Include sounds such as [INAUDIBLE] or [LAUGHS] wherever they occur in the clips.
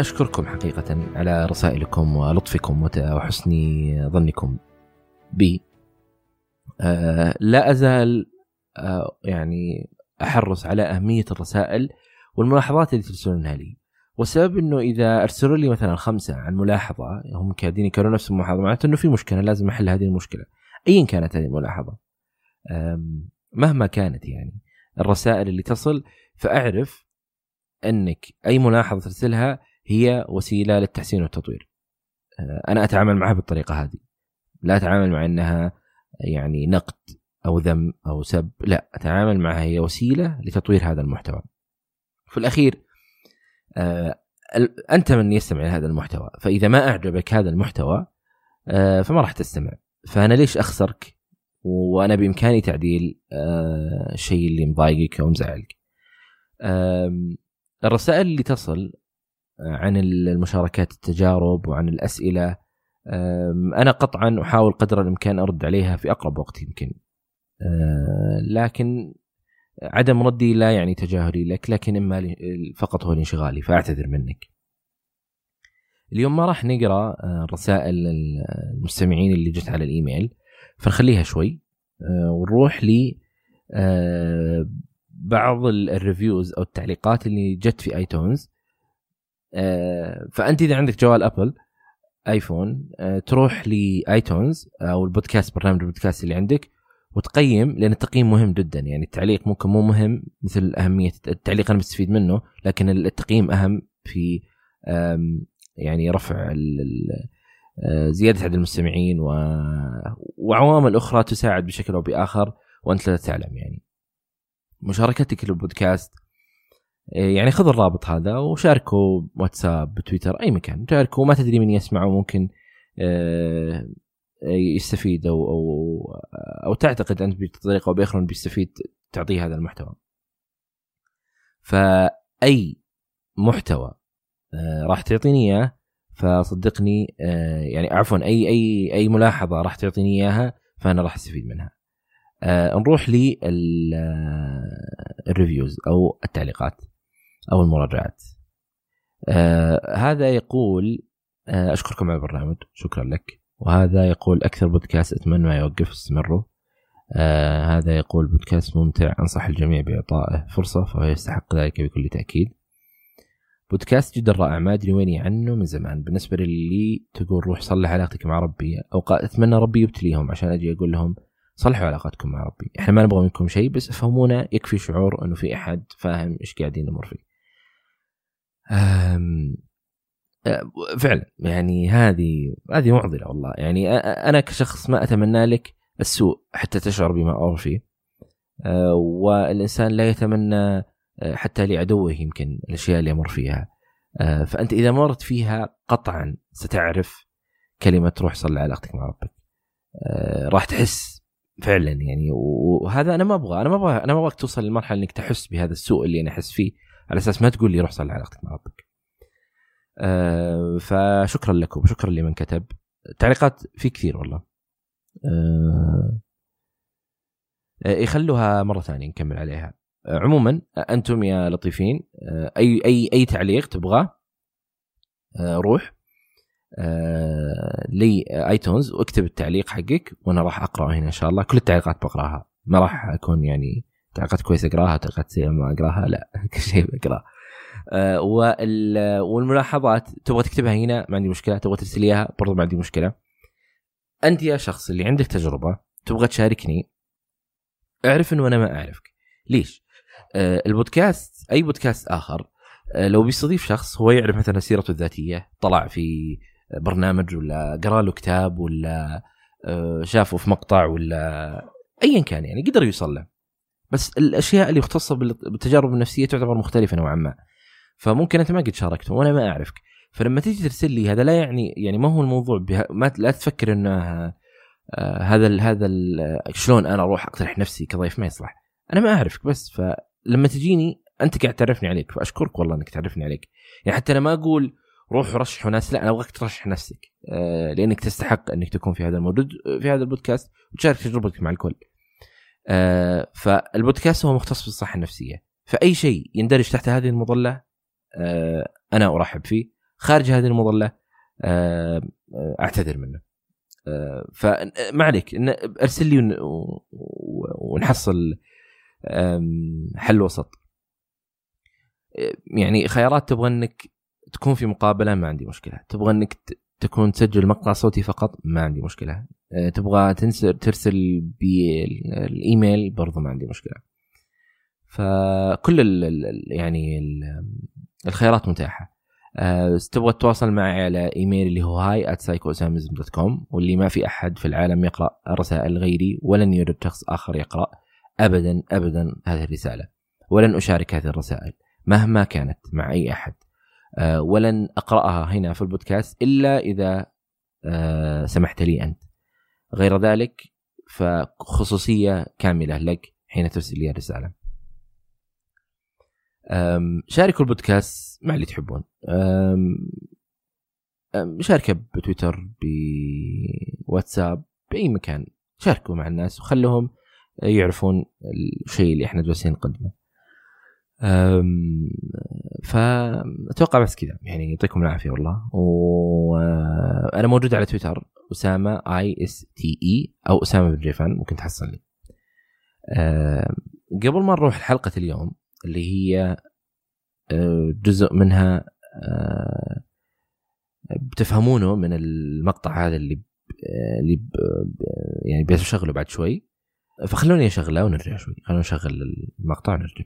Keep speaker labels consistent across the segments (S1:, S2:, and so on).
S1: أشكركم حقيقة على رسائلكم ولطفكم وحسن ظنكم بي. أه، لا أزال أه، يعني أحرص على أهمية الرسائل والملاحظات اللي ترسلونها لي. والسبب إنه إذا أرسلوا لي مثلا خمسة عن ملاحظة هم قاعدين يكرروا نفس الملاحظة معناته إنه في مشكلة لازم أحل هذه المشكلة. ايا كانت هذه الملاحظة. مهما كانت يعني الرسائل اللي تصل فأعرف إنك أي ملاحظة ترسلها هي وسيلة للتحسين والتطوير. أه، أنا أتعامل معها بالطريقة هذه. لا أتعامل مع إنها يعني نقد أو ذم أو سب لا أتعامل معها هي وسيلة لتطوير هذا المحتوى. في الأخير آه، أنت من يستمع لهذا المحتوى فإذا ما أعجبك هذا المحتوى آه، فما راح تستمع. فأنا ليش أخسرك؟ وأنا بإمكاني تعديل آه، الشيء اللي مضايقك أو مزعلك. الرسائل اللي تصل عن المشاركات التجارب وعن الأسئلة. أنا قطعا أحاول قدر الإمكان أرد عليها في أقرب وقت يمكن. لكن عدم ردي لا يعني تجاهلي لك لكن إما فقط هو الانشغالي فأعتذر منك. اليوم ما راح نقرأ آه، رسائل المستمعين اللي جت على الإيميل. فنخليها شوي. آه، ونروح ل بعض ال reviews أو التعليقات اللي جت في iTunes. فأنت إذا عندك جوال Apple iPhone تروح ل iTunes أو البودكاست برنامج البودكاست اللي عندك وتقيم لأن التقييم مهم جدا يعني التعليق ممكن مو مهم مثل أهمية التعليق أنا بستفيد منه لكن التقييم أهم في يعني رفع آه، زيادة عدد المستمعين. وعوامل أخرى تساعد بشكل أو بآخر وأنت لا تعلم يعني مشاركتك للبودكاست آه، يعني خذ الرابط هذا وشاركه واتساب بتويتر أي مكان شاركه ما تدري من يسمعه ممكن آه، يستفيد أو أو أو تعتقد أنت بطريقة أو باخرى بيستفيد تعطيه هذا المحتوى. فأي محتوى آه، راح تعطيني إياه فصدقني آه، يعني عفوا أي أي أي ملاحظة راح تعطيني إياها فأنا راح أستفيد منها. آه، نروح للريفيوز أو التعليقات أو المراجعات. هذا يقول أشكركم على البرنامج شكرا لك. وهذا يقول أكثر بودكاست أتمنى ما يوقف استمروا. آه هذا يقول بودكاست ممتع أنصح الجميع بإعطائه فرصة فهو يستحق ذلك بكل تأكيد. بودكاست جدا رائع ما أدري ويني عنه من زمان. بالنسبة للي تقول روح صلح علاقتك مع ربي. أو أتمنى ربي يبتليهم عشان أجي أقول لهم صلحوا علاقتكم مع ربي. إحنا ما نبغى منكم شيء بس افهمونا يكفي شعور إنه في أحد فاهم إيش قاعدين نمر فيه. آه، فعلا يعني هذه هذه معضلة والله. يعني أنا كشخص ما أتمنى لك السوء حتى تشعر بما أمر فيه آه، والإنسان لا يتمنى آه، حتى لعدوه يمكن الأشياء اللي يمر فيها. فأنت إذا مرت فيها قطعا ستعرف كلمة روح صلي علاقتك مع ربك. راح تحس فعلا يعني وهذا أنا ما أبغى أنا ما أبغى أنا ما أبغاك توصل للمرحله إنك تحس بهذا السوء اللي أنا أحس فيه. على أساس ما تقول لي روح صلي علاقتك مع ربك. آه، فشكرا لكم شكرا لمن كتب. تعليقات في كثير والله. آه، آه، يخلوها مرة ثانية نكمل عليها. عموما أنتم يا لطيفين أي أي أي تعليق تبغاه روح لي ايتونز واكتب التعليق حقك وأنا راح أقرأه هنا إن شاء الله. كل التعليقات بقراها. ما راح أكون يعني تعليقات كويسه اقراها تعليقات سيئه ما اقراها؟ لا [LAUGHS] كل شيء بقراه آه، والملاحظات تبغى تكتبها هنا ما عندي مشكلة. تبغى ترسل إياها برضو ما عندي مشكلة. أنت يا شخص اللي عندك تجربة تبغى تشاركني أعرف إنه أنا ما أعرفك. ليش؟ آه البودكاست أي بودكاست آخر آه لو بيستضيف شخص هو يعرف مثلا سيرته الذاتية طلع في برنامج ولا قرأ له كتاب ولا آه شافه في مقطع ولا ايا كان يعني قدر يوصل له. بس الأشياء اللي مختصة بالتجارب النفسية تعتبر مختلفة نوعا ما. فممكن أنت ما قد شاركته وأنا ما أعرفك. فلما تيجي ترسل لي هذا لا يعني يعني ما هو الموضوع بها ما لا تفكر انه آه هذا ال هذا ال شلون أنا أروح أقترح نفسي كضيف ما يصلح. أنا ما أعرفك بس فلما تجيني أنت قاعد تعرفني عليك فأشكرك والله إنك تعرفني عليك. يعني حتى أنا ما أقول روح رشحوا ناس لا أنا أبغاك ترشح نفسك آه لأنك تستحق إنك تكون في هذا الموجود في هذا البودكاست وتشارك تجربتك مع الكل. آه فالبودكاست هو مختص بالصحة النفسية. فأي شيء يندرج تحت هذه المظلة آه، أنا أرحب فيه. خارج هذه المظلة آه، أعتذر منه. فما عليك. أرسل لي ونحصل حل وسط. يعني خيارات تبغى إنك تكون في مقابلة ما عندي مشكلة. تبغى إنك تكون تسجل مقطع صوتي فقط ما عندي مشكلة. تبغى تنسر ترسل بالايميل برضو ما عندي مشكلة. فكل ال يعني ال الخيارات متاحة. أه تبغى تتواصل معي على إيميل اللي هو hi dot com واللي ما في أحد في العالم يقرأ رسائل غيري ولن يرد شخص آخر يقرأ ابدا ابدا هذه الرسالة. ولن أشارك هذه الرسائل مهما كانت مع أي أحد. أه ولن أقرأها هنا في البودكاست إلا إذا أه سمحت لي أنت. غير ذلك فخصوصية كاملة لك حين ترسل لي الرسالة. شاركوا البودكاست مع اللي تحبون. شاركه بتويتر بواتساب بأي مكان. شاركوا مع الناس وخلهم يعرفون الشيء اللي إحنا جالسين نقدمه. فأتوقع بس كذا. يعني يعطيكم العافية والله. وأنا موجود على تويتر. أسامة اي اس تي اي أو أسامة بن جيفان ممكن تحصلني. قبل ما نروح لحلقة اليوم اللي هي آه، جزء منها آه، بتفهمونه من المقطع هذا اللي اللي يعني بشغله بعد شوي. فخلوني أشغله ونرجع شوي. خلونا نشغل المقطع ونرجع.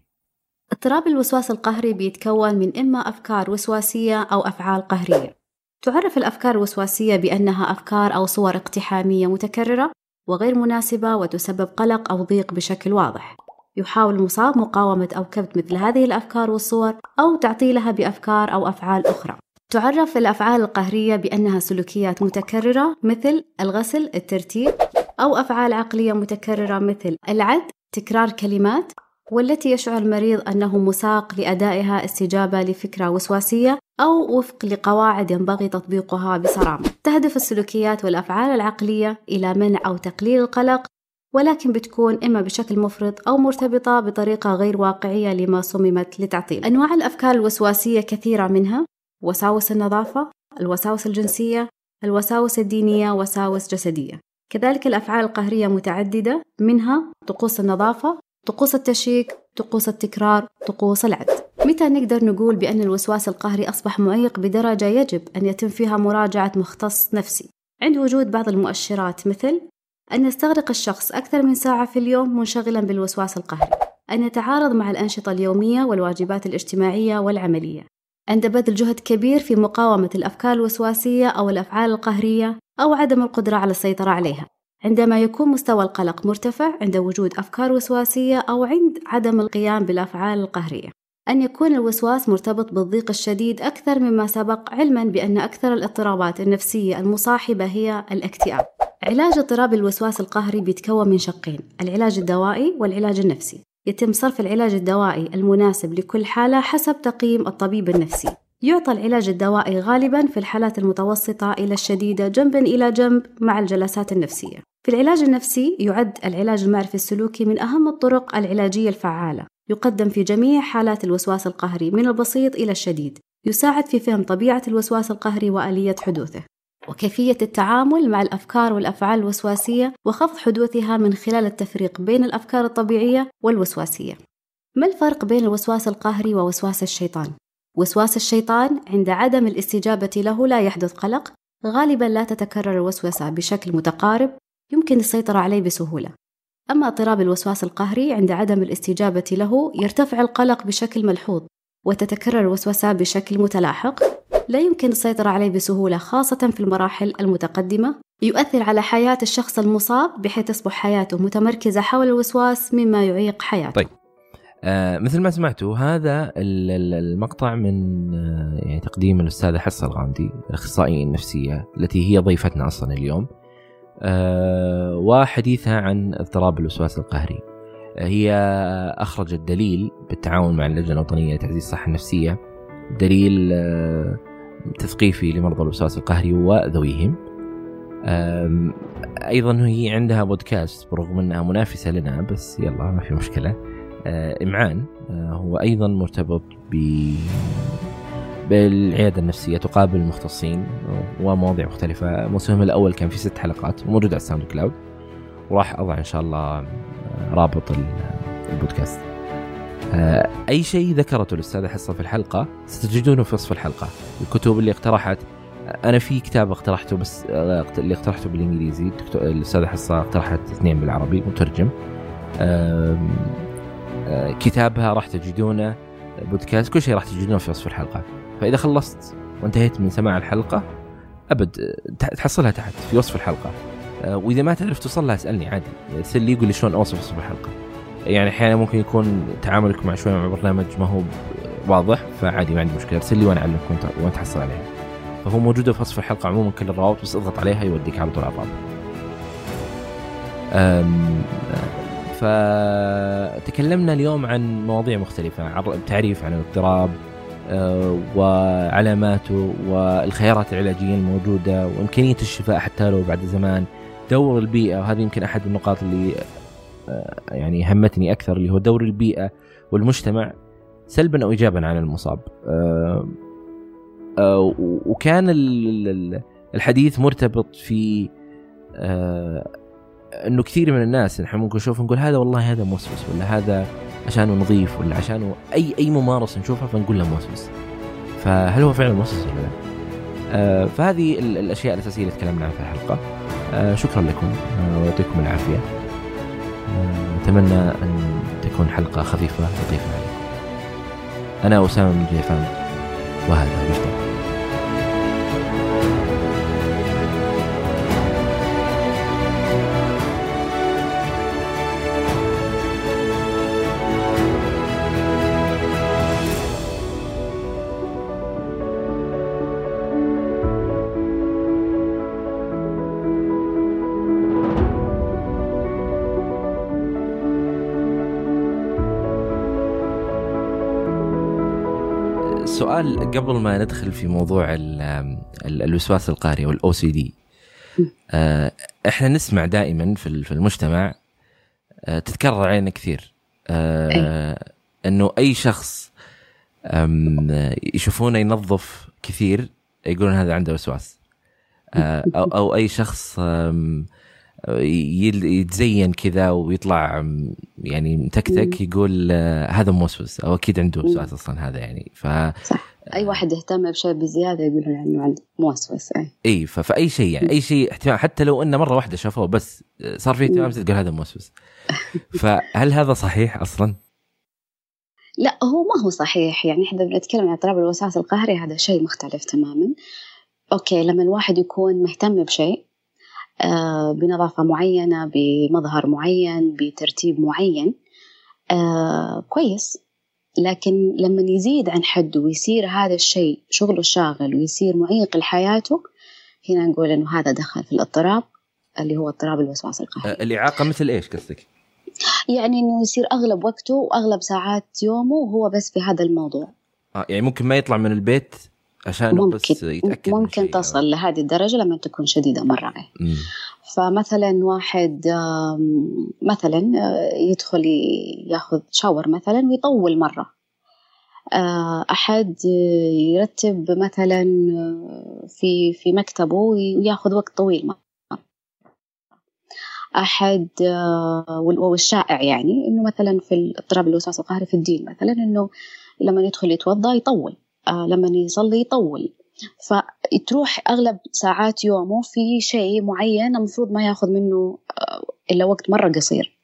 S2: اضطراب الوسواس القهري بيتكون من إما أفكار وسواسية أو أفعال قهرية. تعرف الأفكار الوسواسية بأنها أفكار أو صور اقتحامية متكررة وغير مناسبة وتسبب قلق أو ضيق بشكل واضح. يحاول المصاب مقاومة أو كبت مثل هذه الأفكار والصور أو تعطيلها بأفكار أو أفعال أخرى. تعرف الأفعال القهرية بأنها سلوكيات متكررة مثل الغسل، الترتيب، أو أفعال عقلية متكررة مثل العد، تكرار كلمات، والتي يشعر المريض أنه مساق لأدائها استجابة لفكرة وسواسية أو وفق لقواعد ينبغي تطبيقها بصرامة. تهدف السلوكيات والأفعال العقلية إلى منع أو تقليل القلق ولكن بتكون إما بشكل مفرط أو مرتبطة بطريقة غير واقعية لما صممت لتعطيل أنواع الأفكار الوسواسية كثيرة منها وساوس النظافة الوساوس الجنسية الوساوس الدينية وساوس جسدية كذلك الأفعال القهرية متعددة منها طقوس النظافة طقوس التشيك طقوس التكرار طقوس العد. متى نقدر نقول بأن الوسواس القهري أصبح معيق بدرجة يجب أن يتم فيها مراجعة مختص نفسي؟ عند وجود بعض المؤشرات مثل أن يستغرق الشخص أكثر من ساعة في اليوم منشغلا بالوسواس القهري. أن يتعارض مع الأنشطة اليومية والواجبات الاجتماعية والعملية. عند بذل جهد كبير في مقاومة الأفكار الوسواسية أو الأفعال القهرية أو عدم القدرة على السيطرة عليها. عندما يكون مستوى القلق مرتفع عند وجود أفكار وسواسية أو عند عدم القيام بالأفعال القهرية. أن يكون الوسواس مرتبط بالضيق الشديد أكثر مما سبق علما بأن أكثر الاضطرابات النفسية المصاحبة هي الاكتئاب. علاج اضطراب الوسواس القهري بيتكون من شقين العلاج الدوائي والعلاج النفسي. يتم صرف العلاج الدوائي المناسب لكل حالة حسب تقييم الطبيب النفسي. يعطى العلاج الدوائي غالبا في الحالات المتوسطة إلى الشديدة جنبا إلى جنب مع الجلسات النفسية في العلاج النفسي يعد العلاج المعرفي السلوكي من أهم الطرق العلاجية الفعالة يقدم في جميع حالات الوسواس القهري من البسيط إلى الشديد يساعد في فهم طبيعة الوسواس القهري وآلية حدوثه وكيفية التعامل مع الأفكار والأفعال الوسواسية وخفض حدوثها من خلال التفريق بين الأفكار الطبيعية والوسواسية. ما الفرق بين الوسواس القهري ووسواس الشيطان؟ وسواس الشيطان عند عدم الاستجابة له لا يحدث قلق، غالبا لا تتكرر الوسوسة بشكل متقارب يمكن السيطرة عليه بسهولة. أما اضطراب الوسواس القهري عند عدم الاستجابة له يرتفع القلق بشكل ملحوظ وتتكرر الوسوسة بشكل متلاحق لا يمكن السيطرة عليه بسهولة خاصة في المراحل المتقدمة. يؤثر على حياة الشخص المصاب بحيث تصبح حياته متمركزة حول الوسواس مما يعيق حياته.
S1: طيب. مثل ما سمعتوا هذا المقطع من آه يعني تقديم الأستاذة حصة الغامدي الأخصائية النفسية التي هي ضيفتنا أصلا اليوم آه وحديثها عن اضطراب الوسواس القهري. آه هي أخرجت دليل بالتعاون مع اللجنة الوطنية لتعزيز الصحة النفسية دليل آه تثقيفي لمرضى الوسواس القهري وذويهم. أيضا هي عندها بودكاست برغم أنها منافسة لنا بس يلا ما في مشكلة. آه، إمعان آه، هو أيضا مرتبط ب بالعيادة النفسية تقابل المختصين ومواضيع مختلفة. موسمهم الأول كان في ست حلقات موجود على ال SoundCloud. وراح أضع إن شاء الله رابط البودكاست. آه، أي شيء ذكرته الأستاذة حصة في الحلقة ستجدونه في وصف الحلقة. الكتب اللي اقترحت أنا في كتاب اقترحته بس آه، اللي اقترحته بالإنجليزي. الأستاذة حصة اقترحت اثنين بالعربي مترجم. آه، كتابها راح تجدونه بودكاست كل شيء راح تجدونه في وصف الحلقة. فإذا خلصت وانتهيت من سماع الحلقة أبد تحصلها تحت في وصف الحلقة. وإذا ما تعرف توصل لها اسألني عادي. ارسل لي يقول لي شلون أوصف وصف الحلقة. يعني أحيانا ممكن يكون تعاملك مع شوي مع برنامج ما هو واضح فعادي ما عندي مشكلة. ارسل لي وأنا أعلمك وين تحصل عليها. فهو موجودة في وصف الحلقة عموما كل الروابط بس اضغط عليها يوديك على طول على الرابط. فتكلمنا اليوم عن مواضيع مختلفة تعريف عن الاضطراب أه، وعلاماته والخيارات العلاجية الموجودة وإمكانية الشفاء حتى لو بعد زمان دور البيئة وهذه يمكن أحد النقاط اللي آه، يعني همتني أكثر اللي هو دور البيئة والمجتمع سلبا أو ايجابا على المصاب. آه، آه، وكان الحديث مرتبط في إنه كثير من الناس نحن ممكن نشوف نقول هذا والله هذا موسوس ولا هذا عشانه نظيف ولا عشانه اي أي ممارسة نشوفها فنقول له موسوس. فهل هو فعلا موسوس ولا لا؟ فهذه الأشياء الأساسية اللي تكلمنا عنها في الحلقة. شكرا لكم ويعطيكم العافية. أتمنى أن تكون حلقة خفيفة لطيفة عليكم أنا أسامة من جيفان وهذا مجتمع قبل ما ندخل في موضوع الوسواس القهري والاو سي دي إحنا نسمع دائما في المجتمع آه، تتكرر علينا كثير آه، إنه أي شخص يشوفونه ينظف كثير يقولون هذا عنده وسواس آه، أو أو أي شخص يتزين كذا ويطلع يعني متكتك يقول آه، هذا موسوس. أو أكيد عنده وسواس أصلا هذا يعني. ف
S2: صح. أي واحد يهتم بشيء بزيادة يقول عنه عنده موسوس أي.
S1: إي فأي شيء يعني. أي شيء احتمال حتى لو إنه مرة واحدة شافوه بس آه، صار في اهتمام تقول هذا موسوس. [LAUGHS] فهل هذا صحيح أصلا؟
S2: لا هو ما هو صحيح. يعني إحنا بنتكلم عن اضطراب الوسواس القهري هذا شيء مختلف تماما. أوكي لما الواحد يكون مهتم بشيء آه، بنظافة معينة بمظهر معين بترتيب معين. آه، كويس. لكن لما يزيد عن حده ويصير هذا الشيء شغله شاغل ويصير معيق لحياته هنا نقول إنه هذا دخل في الاضطراب اللي هو اضطراب الوسواس القهري.
S1: آه، الإعاقة مثل إيش قصدك؟
S2: يعني إنه يصير أغلب وقته وأغلب ساعات يومه هو بس في هذا الموضوع.
S1: آه يعني ممكن ما يطلع من البيت عشان
S2: ممكن بس يتاكد ممكن تصل لهذه الدرجة لما تكون شديدة. مره فمثلا واحد مثلا آه، يدخل ياخذ شاور مثلا ويطول مرة. آه، أحد يرتب مثلا آه، في في مكتبه وياخذ وقت طويل أحد والشائع يعني إنه مثلا في اضطراب الوسواس القهري في الدين مثلا إنه لما يدخل يتوضأ يطول. آه لما يصلي يطول. فتروح أغلب ساعات يومه في شيء معين المفروض ما ياخذ منه آه إلا وقت مرة قصير.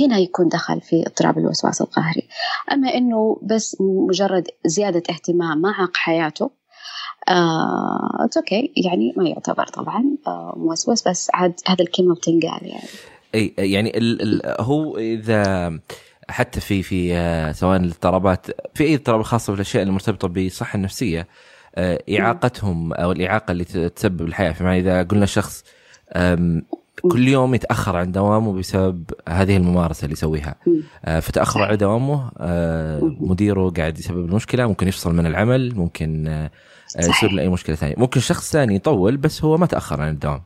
S2: هنا يكون دخل في اضطراب الوسواس القهري. أما إنه بس مجرد زيادة اهتمام مع حياته آه أوكي يعني ما يعتبر طبعا آه موسوس بس عاد هذا الكلمة بتنقال يعني.
S1: إي يعني ال ال هو إذا حتى في في آه، سواء الاضطرابات في أي اضطراب خاصه بالاشياء المرتبطة بالصحه النفسيه آه، إعاقتهم أو الإعاقة اللي تسبب الحياة. فمعنى إذا قلنا شخص كل يوم يتأخر عن دوامه بسبب هذه الممارسة اللي يسويها. آه، فتأخر على دوامه مديره قاعد يسبب المشكلة ممكن يفصل من العمل ممكن يصير له أي مشكلة ثانية. ممكن شخص ثاني يطول بس هو ما تأخر عن الدوام.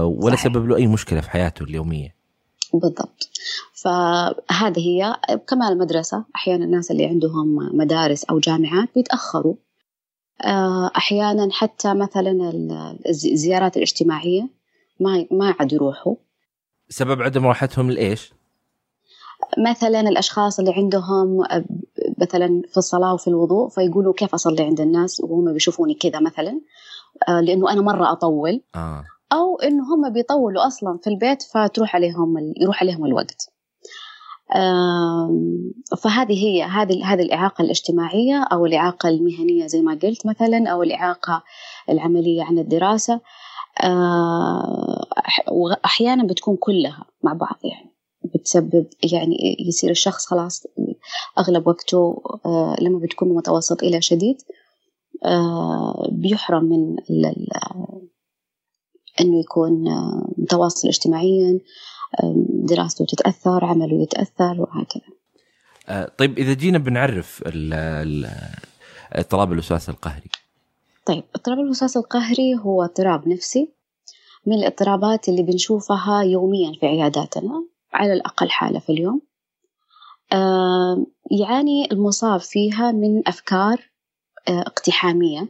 S1: ولا سبب له أي مشكلة في حياته اليومية.
S2: بالضبط. فهذه هي كمان المدرسة أحيانا الناس اللي عندهم مدارس أو جامعات بيتأخروا. آه، أحيانا حتى مثلا الزيارات الاجتماعية ما ما عاد يروحوا.
S1: سبب عدم راحتهم لإيش؟
S2: مثلا الأشخاص اللي عندهم مثلا في الصلاة وفي الوضوء فيقولوا كيف أصلي عند الناس؟ وهم بيشوفوني كذا مثلا. آه، لأنه أنا مرة أطول.
S1: آه.
S2: أو انه هم بيطولوا أصلا في البيت فتروح عليهم يروح عليهم الوقت. فهذه هي هذه هذه الإعاقة الاجتماعية أو الإعاقة المهنية زي ما قلت مثلا أو الإعاقة العملية عن الدراسة. آه، واحيانا بتكون كلها مع بعض يعني. بتسبب يعني يصير الشخص خلاص أغلب وقته آه، لما بتكون متوسط إلى شديد آه، بيحرم من إنه يكون آه، متواصل اجتماعيا دراسته تتأثر عمله يتأثر وهكذا.
S1: طيب إذا جينا بنعرف اضطراب الوسواس القهري.
S2: طيب اضطراب الوسواس القهري هو اضطراب نفسي من الاضطرابات اللي بنشوفها يوميا في عياداتنا على الأقل حالة في اليوم. يعاني المصاب فيها من أفكار آه، اقتحامية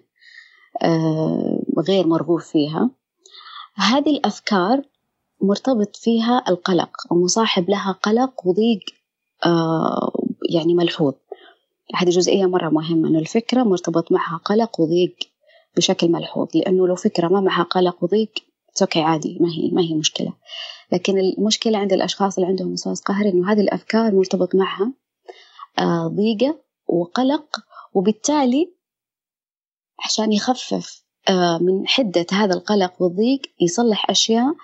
S2: آه، غير مرغوب فيها. هذه الأفكار مرتبط فيها القلق ومصاحب لها قلق وضيق آه، يعني ملحوظ. هذه جزئية مرة مهمة أنه الفكرة مرتبط معها قلق وضيق بشكل ملحوظ لأنه لو فكرة ما معها قلق وضيق أوكي عادي ما هي ما هي مشكلة. لكن المشكلة عند الأشخاص اللي عندهم وسواس قهري إنه هذه الأفكار مرتبط معها آه، ضيقة وقلق وبالتالي عشان يخفف من حدة هذا القلق والضيق يصلح أشياء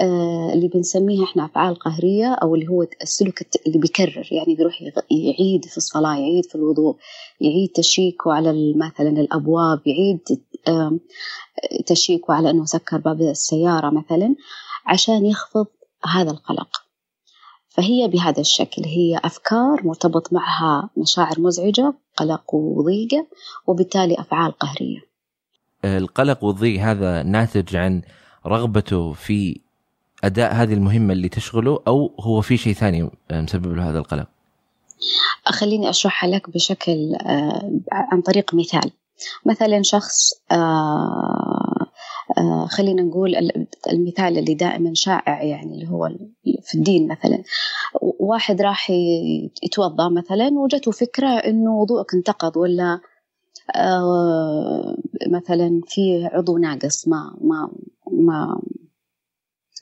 S2: آه، اللي بنسميها إحنا أفعال قهرية أو اللي هو السلوك اللي بيكرر يعني بيروح يعيد في الصلاة يعيد في الوضوء يعيد تشيكه على مثلا الأبواب يعيد تشيكه على أنه سكر باب السيارة مثلا عشان يخفض هذا القلق. فهي بهذا الشكل هي أفكار مرتبط معها مشاعر مزعجة قلق وضيقة وبالتالي أفعال قهرية.
S1: القلق والضيق هذا ناتج عن رغبته في أداء هذه المهمة اللي تشغله أو هو في شيء ثاني مسبب له هذا القلق؟
S2: خليني أشرحها لك بشكل آه، عن طريق مثال. مثلا شخص آه، آه، خلينا نقول المثال اللي دائما شائع يعني اللي هو في الدين مثلا. واحد راح يتوضأ مثلا وجته فكرة إنه وضوءك انتقض ولا آه، مثلا في عضو ناقص ما ما ما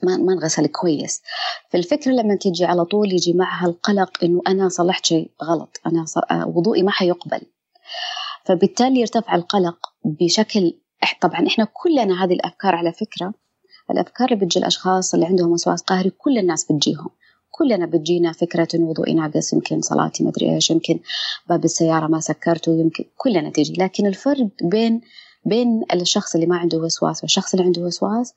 S2: ما, ما انغسل كويس. فالفكرة لما تيجي على طول يجي معها القلق إنه أنا صلحت شيء غلط أنا وضوئي ما حيقبل. فبالتالي يرتفع القلق بشكل طبعا إحنا كلنا هذه الأفكار على فكرة الأفكار اللي بتجي الأشخاص اللي عندهم وسواس قهري كل الناس بتجيهم. كلنا بتجينا فكرة إنه وضوئي ناقص يمكن صلاتي ما أدري إيش يمكن باب السيارة ما سكرته يمكن كلنا تجي. لكن الفرق بين بين الشخص اللي ما عنده وسواس والشخص اللي عنده وسواس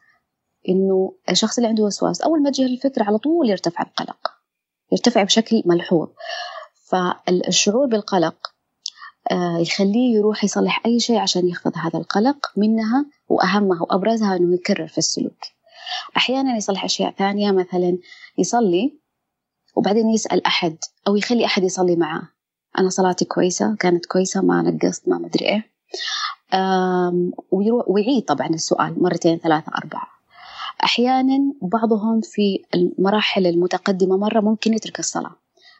S2: إنه الشخص اللي عنده وسواس أول ما تجي الفكرة على طول يرتفع القلق يرتفع بشكل ملحوظ. فالشعور بالقلق آه، يخليه يروح يصلح أي شيء عشان يخفض هذا القلق منها وأهمها وأبرزها أنه يكرر في السلوك. أحيانا يصلح أشياء ثانية مثلا يصلي وبعدين يسأل أحد أو يخلي أحد يصلي معاه أنا صلاتي كويسة كانت كويسة ما نقصت ما مدري إيه ويعيد طبعا السؤال مرتين ثلاثة أربعة أحيانا بعضهم في المراحل المتقدمة مرة ممكن يترك الصلاة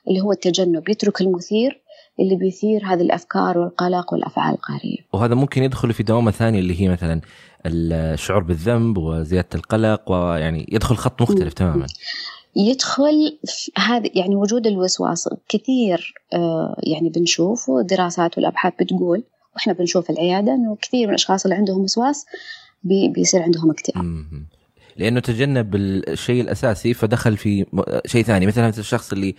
S2: اللي هو التجنب يترك المثير اللي بيثير هذه الأفكار والقلق والأفعال القهريه.
S1: وهذا ممكن يدخل في دوامة ثانية اللي هي مثلا الشعور بالذنب وزيادة القلق ويعني يدخل خط مختلف تماما.
S2: يدخل هذا يعني وجود الوسواس كثير آه، يعني بنشوف دراسات والأبحاث بتقول وإحنا بنشوف العيادة إنه كثير من الأشخاص اللي عندهم وسواس بيصير عندهم اكتئاب.
S1: لأنه تجنب الشيء الأساسي فدخل في شيء ثاني مثلا الشخص اللي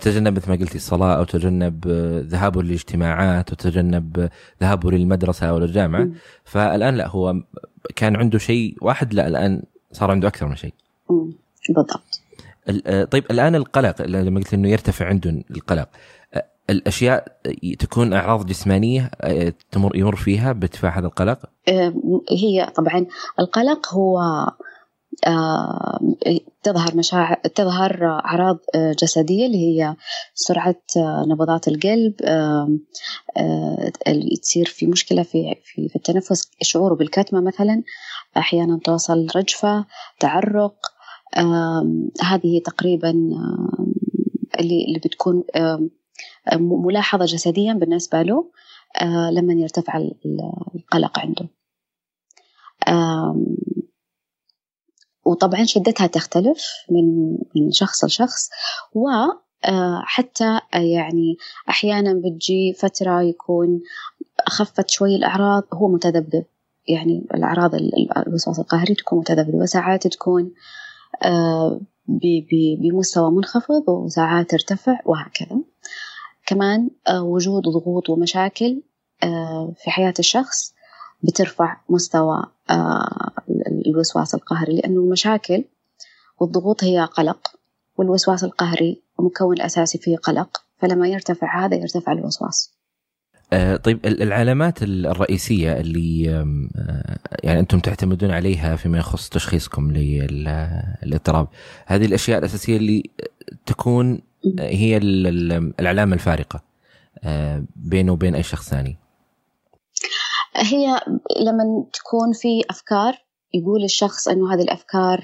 S1: تجنب مثل ما قلتي الصلاة أو تجنب ذهابه للاجتماعات وتجنب ذهابه للمدرسة أو للجامعة فالآن لا هو كان عنده شيء واحد لا الآن صار عنده أكثر من شيء.
S2: بالضبط.
S1: طيب الآن القلق لما قلت إنه يرتفع عنده القلق الأشياء تكون أعراض جسمانية تمر يمر فيها بارتفاع هذا القلق؟
S2: هي طبعا القلق هو تظهر مشاعر تظهر أعراض جسدية اللي هي سرعة نبضات القلب تصير في مشكلة في في, التنفس شعوره بالكتمة مثلا أحيانا توصل رجفة تعرق هذه تقريبا اللي اللي بتكون ملاحظة جسديا بالنسبة له لما يرتفع القلق عنده. وطبعا شدتها تختلف من من شخص لشخص وحتى يعني أحيانا بتجي فترة يكون خفت شوي الأعراض هو متذبذب. يعني الأعراض الوسواس القهري تكون متذبذبة وساعات تكون بمستوى منخفض وساعات ترتفع وهكذا. كمان وجود ضغوط ومشاكل في حياة الشخص بترفع مستوى الوسواس القهري لأنه المشاكل والضغوط هي قلق والوسواس القهري المكون الأساسي فيه قلق فلما يرتفع هذا يرتفع الوسواس.
S1: آه طيب العلامات الرئيسية اللي آه يعني أنتم تعتمدون عليها فيما يخص تشخيصكم للاضطراب هذه الأشياء الأساسية اللي تكون هي العلامة الفارقة آه بينه وبين أي شخص ثاني.
S2: هي لما تكون في أفكار يقول الشخص أنه هذه الأفكار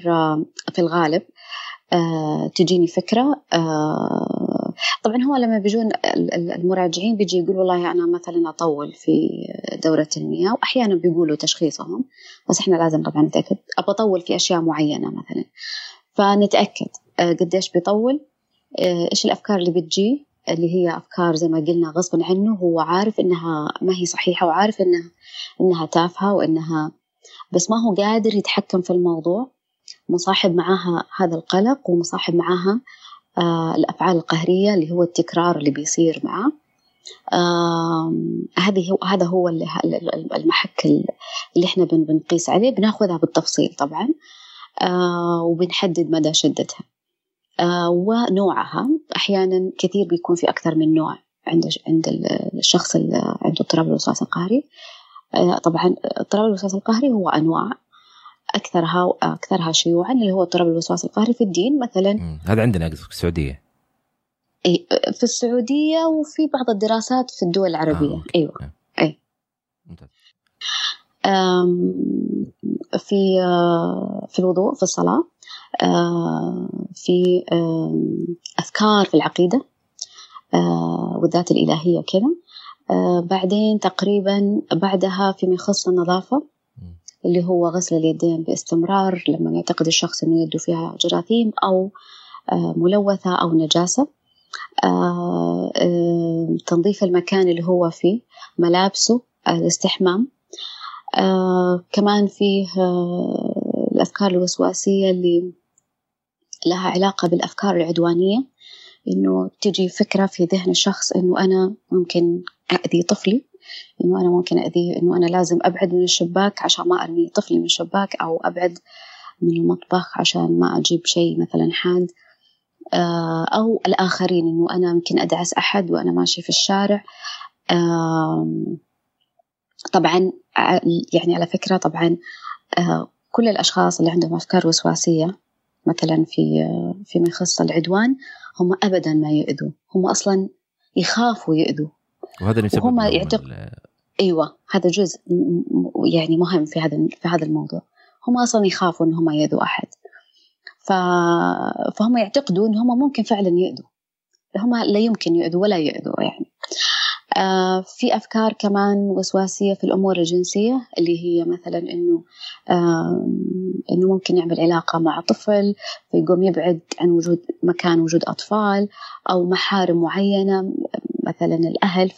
S2: في الغالب تجيني فكرة طبعا هو لما بيجون المراجعين بيجي يقول والله أنا مثلا أطول في دورة المياه وأحيانا بيقولوا تشخيصهم بس إحنا لازم طبعا نتأكد. أبى أطول في أشياء معينة مثلا. فنتأكد قديش بيطول إيش الأفكار اللي بتجي اللي هي أفكار زي ما قلنا غصبا عنه هو عارف إنها ما هي صحيحة وعارف إنها إنها تافهة وإنها بس ما هو قادر يتحكم في الموضوع مصاحب معاها هذا القلق ومصاحب معاها آه الأفعال القهرية اللي هو التكرار اللي بيصير معاه آه هذه هو هذا هو المحك اللي إحنا بنقيس عليه. بناخذها بالتفصيل طبعا. آه وبنحدد مدى شدتها. آه ونوعها. أحيانا كثير بيكون في أكثر من نوع عند عند الشخص اللي عنده اضطراب الوسواس القهري. آه طبعا اضطراب الوسواس القهري هو أنواع. أكثرها أكثرها شيوعا اللي هو اضطراب الوسواس القهري في الدين مثلا.
S1: هذا عندنا في السعودية.
S2: أي في السعودية وفي بعض الدراسات في الدول العربية. آه. أيوة. أي. ممتاز. في في الوضوء في الصلاة في أذكار في العقيدة والذات الإلهية وكذا. بعدين تقريبا بعدها فيما يخص النظافة. اللي هو غسل اليدين باستمرار لما يعتقد الشخص أنه يده فيها جراثيم أو ملوثة أو نجاسة. تنظيف المكان اللي هو فيه ملابسه الاستحمام. كمان فيه الأفكار الوسواسية اللي لها علاقة بالأفكار العدوانية إنه تجي فكرة في ذهن الشخص إنه أنا ممكن أذي طفلي. إنه أنا ممكن أذيه إنه أنا لازم أبعد من الشباك عشان ما أرمي طفلي من الشباك أو أبعد من المطبخ عشان ما أجيب شيء مثلا حاد. أو الآخرين إنه أنا ممكن أدعس أحد وأنا ماشي في الشارع. طبعا يعني على فكرة طبعا كل الأشخاص اللي عندهم أفكار وسواسية مثلا في فيما يخص العدوان هم أبدا ما يؤذوا. هم أصلا يخافوا يؤذوا.
S1: وهذا اللي
S2: هم يعتق... أيوة هذا جزء يعني مهم في هذا في هذا الموضوع. هم أصلا يخافوا إن هم يؤذوا أحد. ف... فهم يعتقدوا إن هم ممكن فعلا يؤذوا هم لا يمكن يؤذوا ولا يؤذوا يعني. آه في أفكار كمان وسواسية في الأمور الجنسية اللي هي مثلا إنه آه إنه ممكن يعمل علاقة مع طفل فيقوم يبعد عن وجود مكان وجود أطفال أو محارم معينة. مثلا الأهل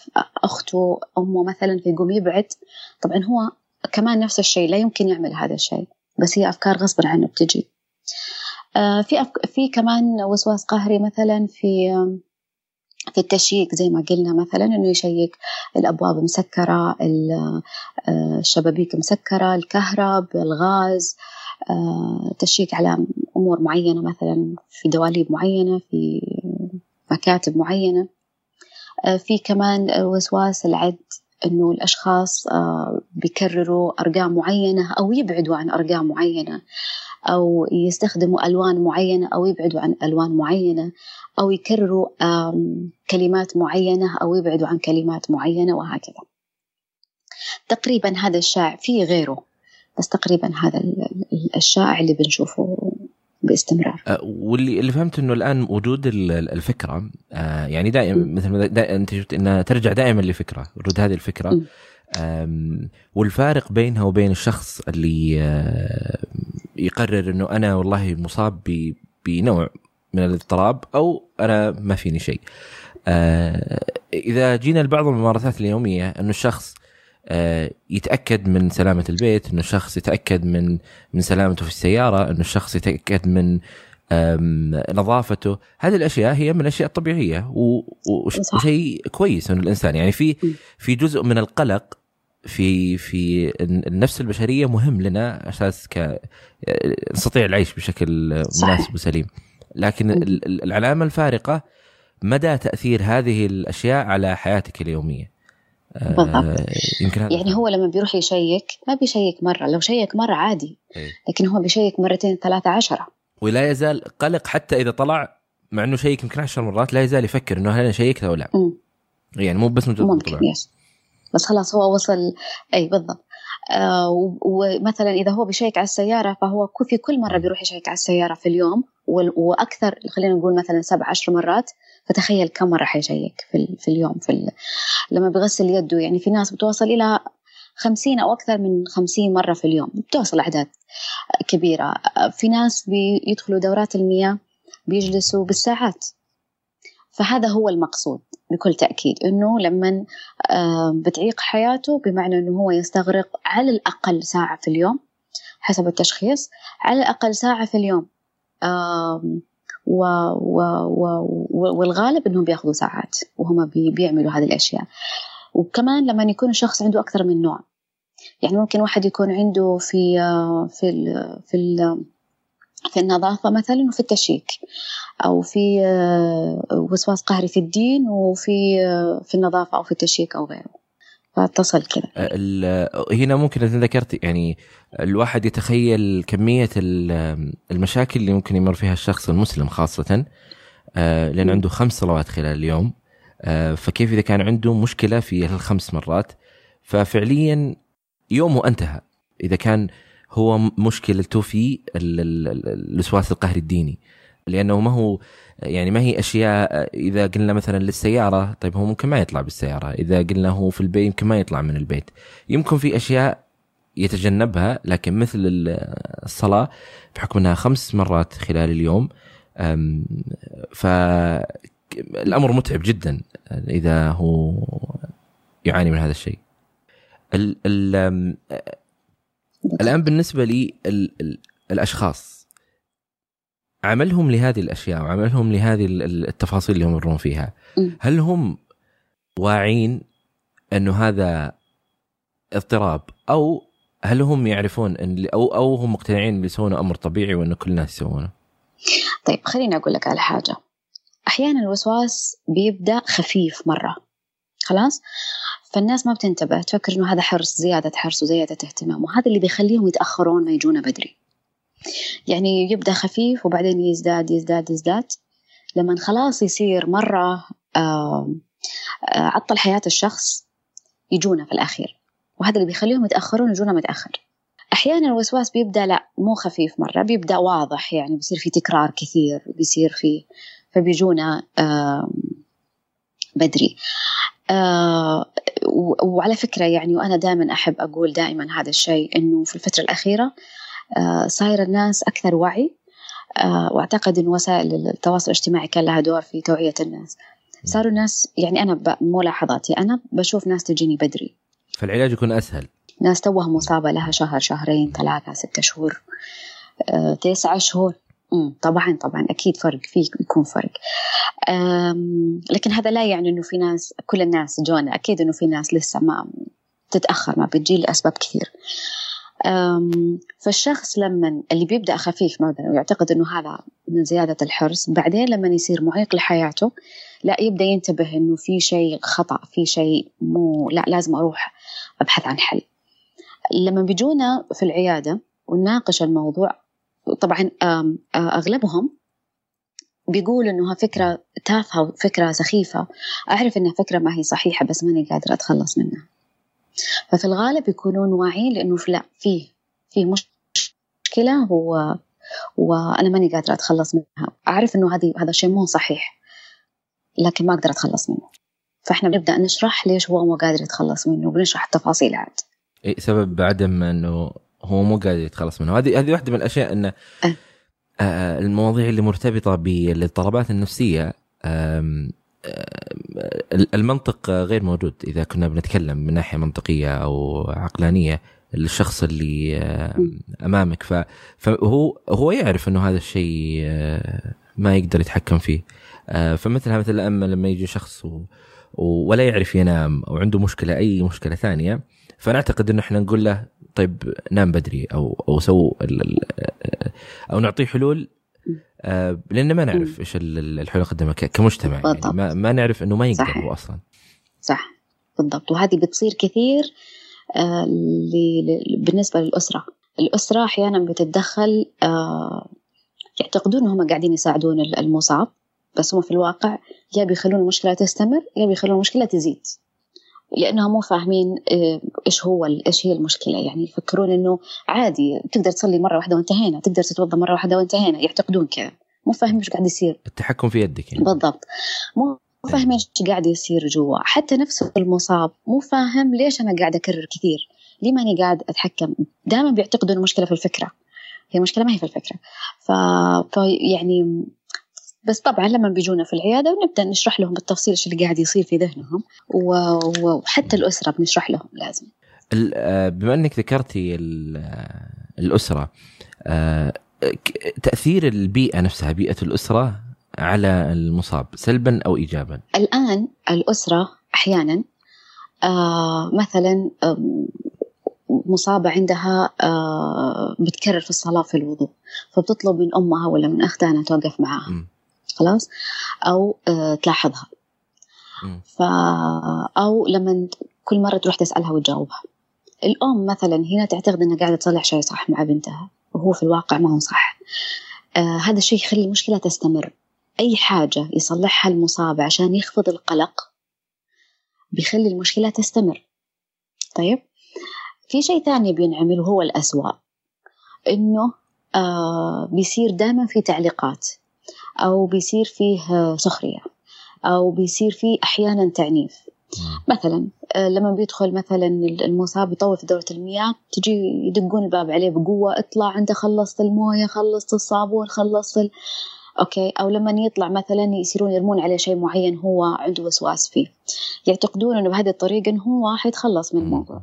S2: أخته أمه مثلا فيقوم يبعد. طبعا هو كمان نفس الشيء لا يمكن يعمل هذا الشيء بس هي أفكار غصبا عنه بتجي. آه في أفك... في كمان وسواس قهري مثلا في في التشييك زي ما قلنا مثلا إنه يشيك الأبواب مسكرة الشبابيك مسكرة الكهرب الغاز. تشيك على أمور معينة مثلا في دواليب معينة في مكاتب معينة. في كمان وسواس العد إنه الأشخاص بيكرروا أرقام معينة أو يبعدوا عن أرقام معينة أو يستخدموا ألوان معينة أو يبعدوا عن ألوان معينة أو يكرروا كلمات معينة أو يبعدوا عن كلمات معينة وهكذا. تقريبا هذا الشائع في غيره بس تقريبا هذا الشائع اللي بنشوفه باستمرار.
S1: أه، واللي اللي فهمت إنه الآن وجود الفكرة أه، يعني دائما مثل ما دا أنت شفت إنها ترجع دائما لفكرة وجود هذه الفكرة. والفارق بينها وبين الشخص اللي أه، يقرر إنه أنا والله مصاب بنوع من الاضطراب أو أنا ما فيني شيء. إذا جينا لبعض الممارسات اليومية إنه الشخص يتأكد من سلامة البيت إنه الشخص يتأكد من من سلامته في السيارة إنه الشخص يتأكد من نظافته. هذه الأشياء هي من الأشياء الطبيعية وشيء كويس إنه الإنسان يعني في في جزء من القلق في في النفس البشرية مهم لنا أساس ك نستطيع العيش بشكل مناسب وسليم. لكن العلامة الفارقة مدى تأثير هذه الأشياء على حياتك اليومية.
S2: بالضبط. آه، يعني هو لما بيروح يشيك ما بيشيك مرة لو شيك مرة عادي إيه؟ لكن هو بيشيك مرتين ثلاثة عشرة.
S1: ولا يزال قلق حتى إذا طلع مع إنه شيك يمكن عشر مرات لا يزال يفكر إنه هل أنا شيكت أو لا. م. يعني مو بس مجرد
S2: ممكن يس بس خلاص هو وصل اي بالضبط. آه ومثلا إذا هو بيشيك على السيارة فهو في كل مرة بيروح يشيك على السيارة في اليوم وأكثر خلينا نقول مثلا سبع عشر مرات فتخيل كم مرة حيشيك في, في اليوم في ال... لما بيغسل يده. يعني في ناس بتوصل إلى خمسين أو أكثر من خمسين مرة في اليوم بتوصل أعداد كبيرة. في ناس بيدخلوا دورات المياه بيجلسوا بالساعات. فهذا هو المقصود بكل تأكيد إنه لما بتعيق حياته بمعنى إنه هو يستغرق على الأقل ساعة في اليوم حسب التشخيص على الأقل ساعة في اليوم. و و و والغالب إنهم بياخذوا ساعات وهم بي بيعملوا هذه الأشياء. وكمان لما يكون الشخص عنده أكثر من نوع يعني ممكن واحد يكون عنده في في ال في ال في النظافة مثلا وفي التشيك أو في وسواس قهري في الدين وفي في النظافة أو في التشيك أو غيره. فاتصل كذا.
S1: هنا ممكن إذا ذكرت يعني الواحد يتخيل كمية المشاكل اللي ممكن يمر فيها الشخص المسلم خاصة آه، لأن عنده خمس صلوات خلال اليوم آه، فكيف إذا كان عنده مشكلة في الخمس مرات؟ ففعليا يومه انتهى. إذا كان هو مشكلته في الوسواس القهري الديني. لأنه ما هو يعني ما هي أشياء إذا قلنا مثلا للسيارة طيب هو ممكن ما يطلع بالسيارة. إذا قلنا هو في البيت يمكن ما يطلع من البيت. يمكن في أشياء يتجنبها لكن مثل الصلاة بحكم إنها خمس مرات خلال اليوم فالامر متعب جدا إذا هو يعاني من هذا الشيء. ال ال الآن بالنسبة لي الأشخاص عملهم لهذه الأشياء وعملهم لهذه التفاصيل اللي يمرون فيها. هل هم واعين أنه هذا اضطراب؟ أو هل هم يعرفون إن أو أو هم مقتنعين اللي يسوونه أمر طبيعي وانه كل الناس يسوونه؟
S2: طيب خليني أقول لك على حاجة. أحيانا الوسواس بيبدأ خفيف مرة. خلاص؟ فالناس ما بتنتبه تفكر إنه هذا حرص زيادة حرص وزيادة اهتمام وهذا اللي بيخليهم يتأخرون ما يجونا بدري. يعني يبدأ خفيف وبعدين يزداد يزداد يزداد. لما خلاص يصير مرة عطل حياة الشخص يجونا في الأخير. وهذا اللي بيخليهم يتأخرون يجونا متأخر. أحيانا الوسواس بيبدأ لا مو خفيف مرة بيبدأ واضح يعني بيصير في تكرار كثير بيصير في فبيجونا بدري. وعلى فكرة يعني وأنا دائما أحب أقول دائما هذا الشيء إنه في الفترة الأخيرة آه، صاير الناس أكثر وعي آه، وأعتقد أن وسائل التواصل الاجتماعي كان لها دور في توعية الناس. صاروا الناس يعني أنا ملاحظاتي أنا بشوف ناس تجيني بدري.
S1: فالعلاج يكون أسهل.
S2: ناس توها مصابة لها شهر شهرين ثلاثة ستة شهور آه، تسعة شهور. طبعا طبعا أكيد فرق في يكون فرق. لكن هذا لا يعني إنه في ناس كل الناس جونا. أكيد إنه في ناس لسه ما تتأخر ما بتجي لأسباب كثير. فالشخص لما اللي بيبدأ خفيف مثلا ويعتقد إنه هذا من زيادة الحرص بعدين لما يصير معيق لحياته لا يبدأ ينتبه إنه في شيء خطأ في شيء مو لا لازم أروح أبحث عن حل. لما بيجونا في العيادة ونناقش الموضوع طبعا أغلبهم بيقول انها فكرة تافهة وفكرة سخيفة. أعرف إنها فكرة ما هي صحيحة بس ماني قادرة أتخلص منها. ففي الغالب يكونون واعيين لأنه لا فيه فيه مشكلة و وأنا ماني قادرة أتخلص منها. أعرف إنه هذه هذا شيء مو صحيح لكن ما أقدر أتخلص منه. فإحنا بنبدأ نشرح ليش هو مو قادر يتخلص منه وبنشرح التفاصيل عاد.
S1: إيه سبب عدم إنه هو مو قادر يتخلص منه. هذه هذه واحدة من الأشياء انه أه. آه المواضيع اللي مرتبطة بالاضطرابات النفسية المنطق غير موجود. إذا كنا بنتكلم من ناحية منطقية أو عقلانية الشخص اللي أمامك. فهو هو يعرف إنه هذا الشيء آه، ما يقدر يتحكم فيه. آه، فمثلها مثل أما لما يجي شخص ولا يعرف ينام أو عنده مشكلة أي مشكلة ثانية فنعتقد إنه إحنا نقول له طيب نام بدري أو أو سو أو نعطيه حلول آه، لأن ما نعرف إيش الحلول قدمها كمجتمع يعني. ما, ما نعرف إنه ما يقدر هو أصلا.
S2: صح. بالضبط. وهذه بتصير كثير آه، بالنسبة للأسرة. الأسرة أحيانا بتتدخل آه، يعتقدون انهم قاعدين يساعدون المصاب بس هم في الواقع يا بيخلون المشكلة تستمر يا بيخلون المشكلة تزيد. لأنهم مو فاهمين آه، إيش هو إيش هي المشكلة. يعني يفكرون إنه عادي تقدر تصلي مرة واحدة وانتهينا تقدر تتوضأ مرة واحدة وانتهينا يعتقدون كذا. مو فاهمين إيش قاعد يصير.
S1: التحكم في يدك يعني.
S2: بالضبط. مو فاهمين إيش قاعد يصير جوا. حتى نفسه المصاب مو فاهم ليش أنا قاعد أكرر كثير. ليه ماني قاعد أتحكم؟ دائما بيعتقدوا المشكلة في الفكرة. هي المشكلة ما هي في الفكرة. ف... ف يعني بس طبعا لما بيجونا في العيادة ونبدأ نشرح لهم بالتفصيل إيش اللي قاعد يصير في ذهنهم وحتى الأسرة بنشرح لهم لازم.
S1: آه، بما إنك ذكرتي الأسرة آه، تأثير البيئة نفسها بيئة الأسرة على المصاب سلبا أو ايجابا؟
S2: الآن الأسرة أحيانا آه مثلا مصابة عندها آه بتكرر في الصلاة في الوضوء فبتطلب من أمها ولا من أختها أنها توقف معها م. خلاص أو آه تلاحظها. ف أو لما كل مرة تروح تسألها وتجاوبها. الأم مثلا هنا تعتقد أنها قاعدة تصلح شيء صح مع بنتها وهو في الواقع ما هو صح. آه هذا الشيء يخلي المشكلة تستمر. أي حاجة يصلحها المصاب عشان يخفض القلق بيخلي المشكلة تستمر. طيب؟ في شيء ثاني بينعمل وهو الأسوأ إنه آه بيصير دائما في تعليقات. أو بيصير فيه سخرية أو بيصير فيه أحيانا تعنيف. مثلا آه، لما بيدخل مثلا المصاب يطوف في دورة المياه تجي يدقون الباب عليه بقوة اطلع انت خلصت الموية خلصت الصابون خلصت ال... أوكي. أو لما يطلع مثلا يصيرون يرمون عليه شيء معين هو عنده وسواس فيه. يعتقدون إنه بهذه الطريقة إنه هو حيتخلص من الموضوع.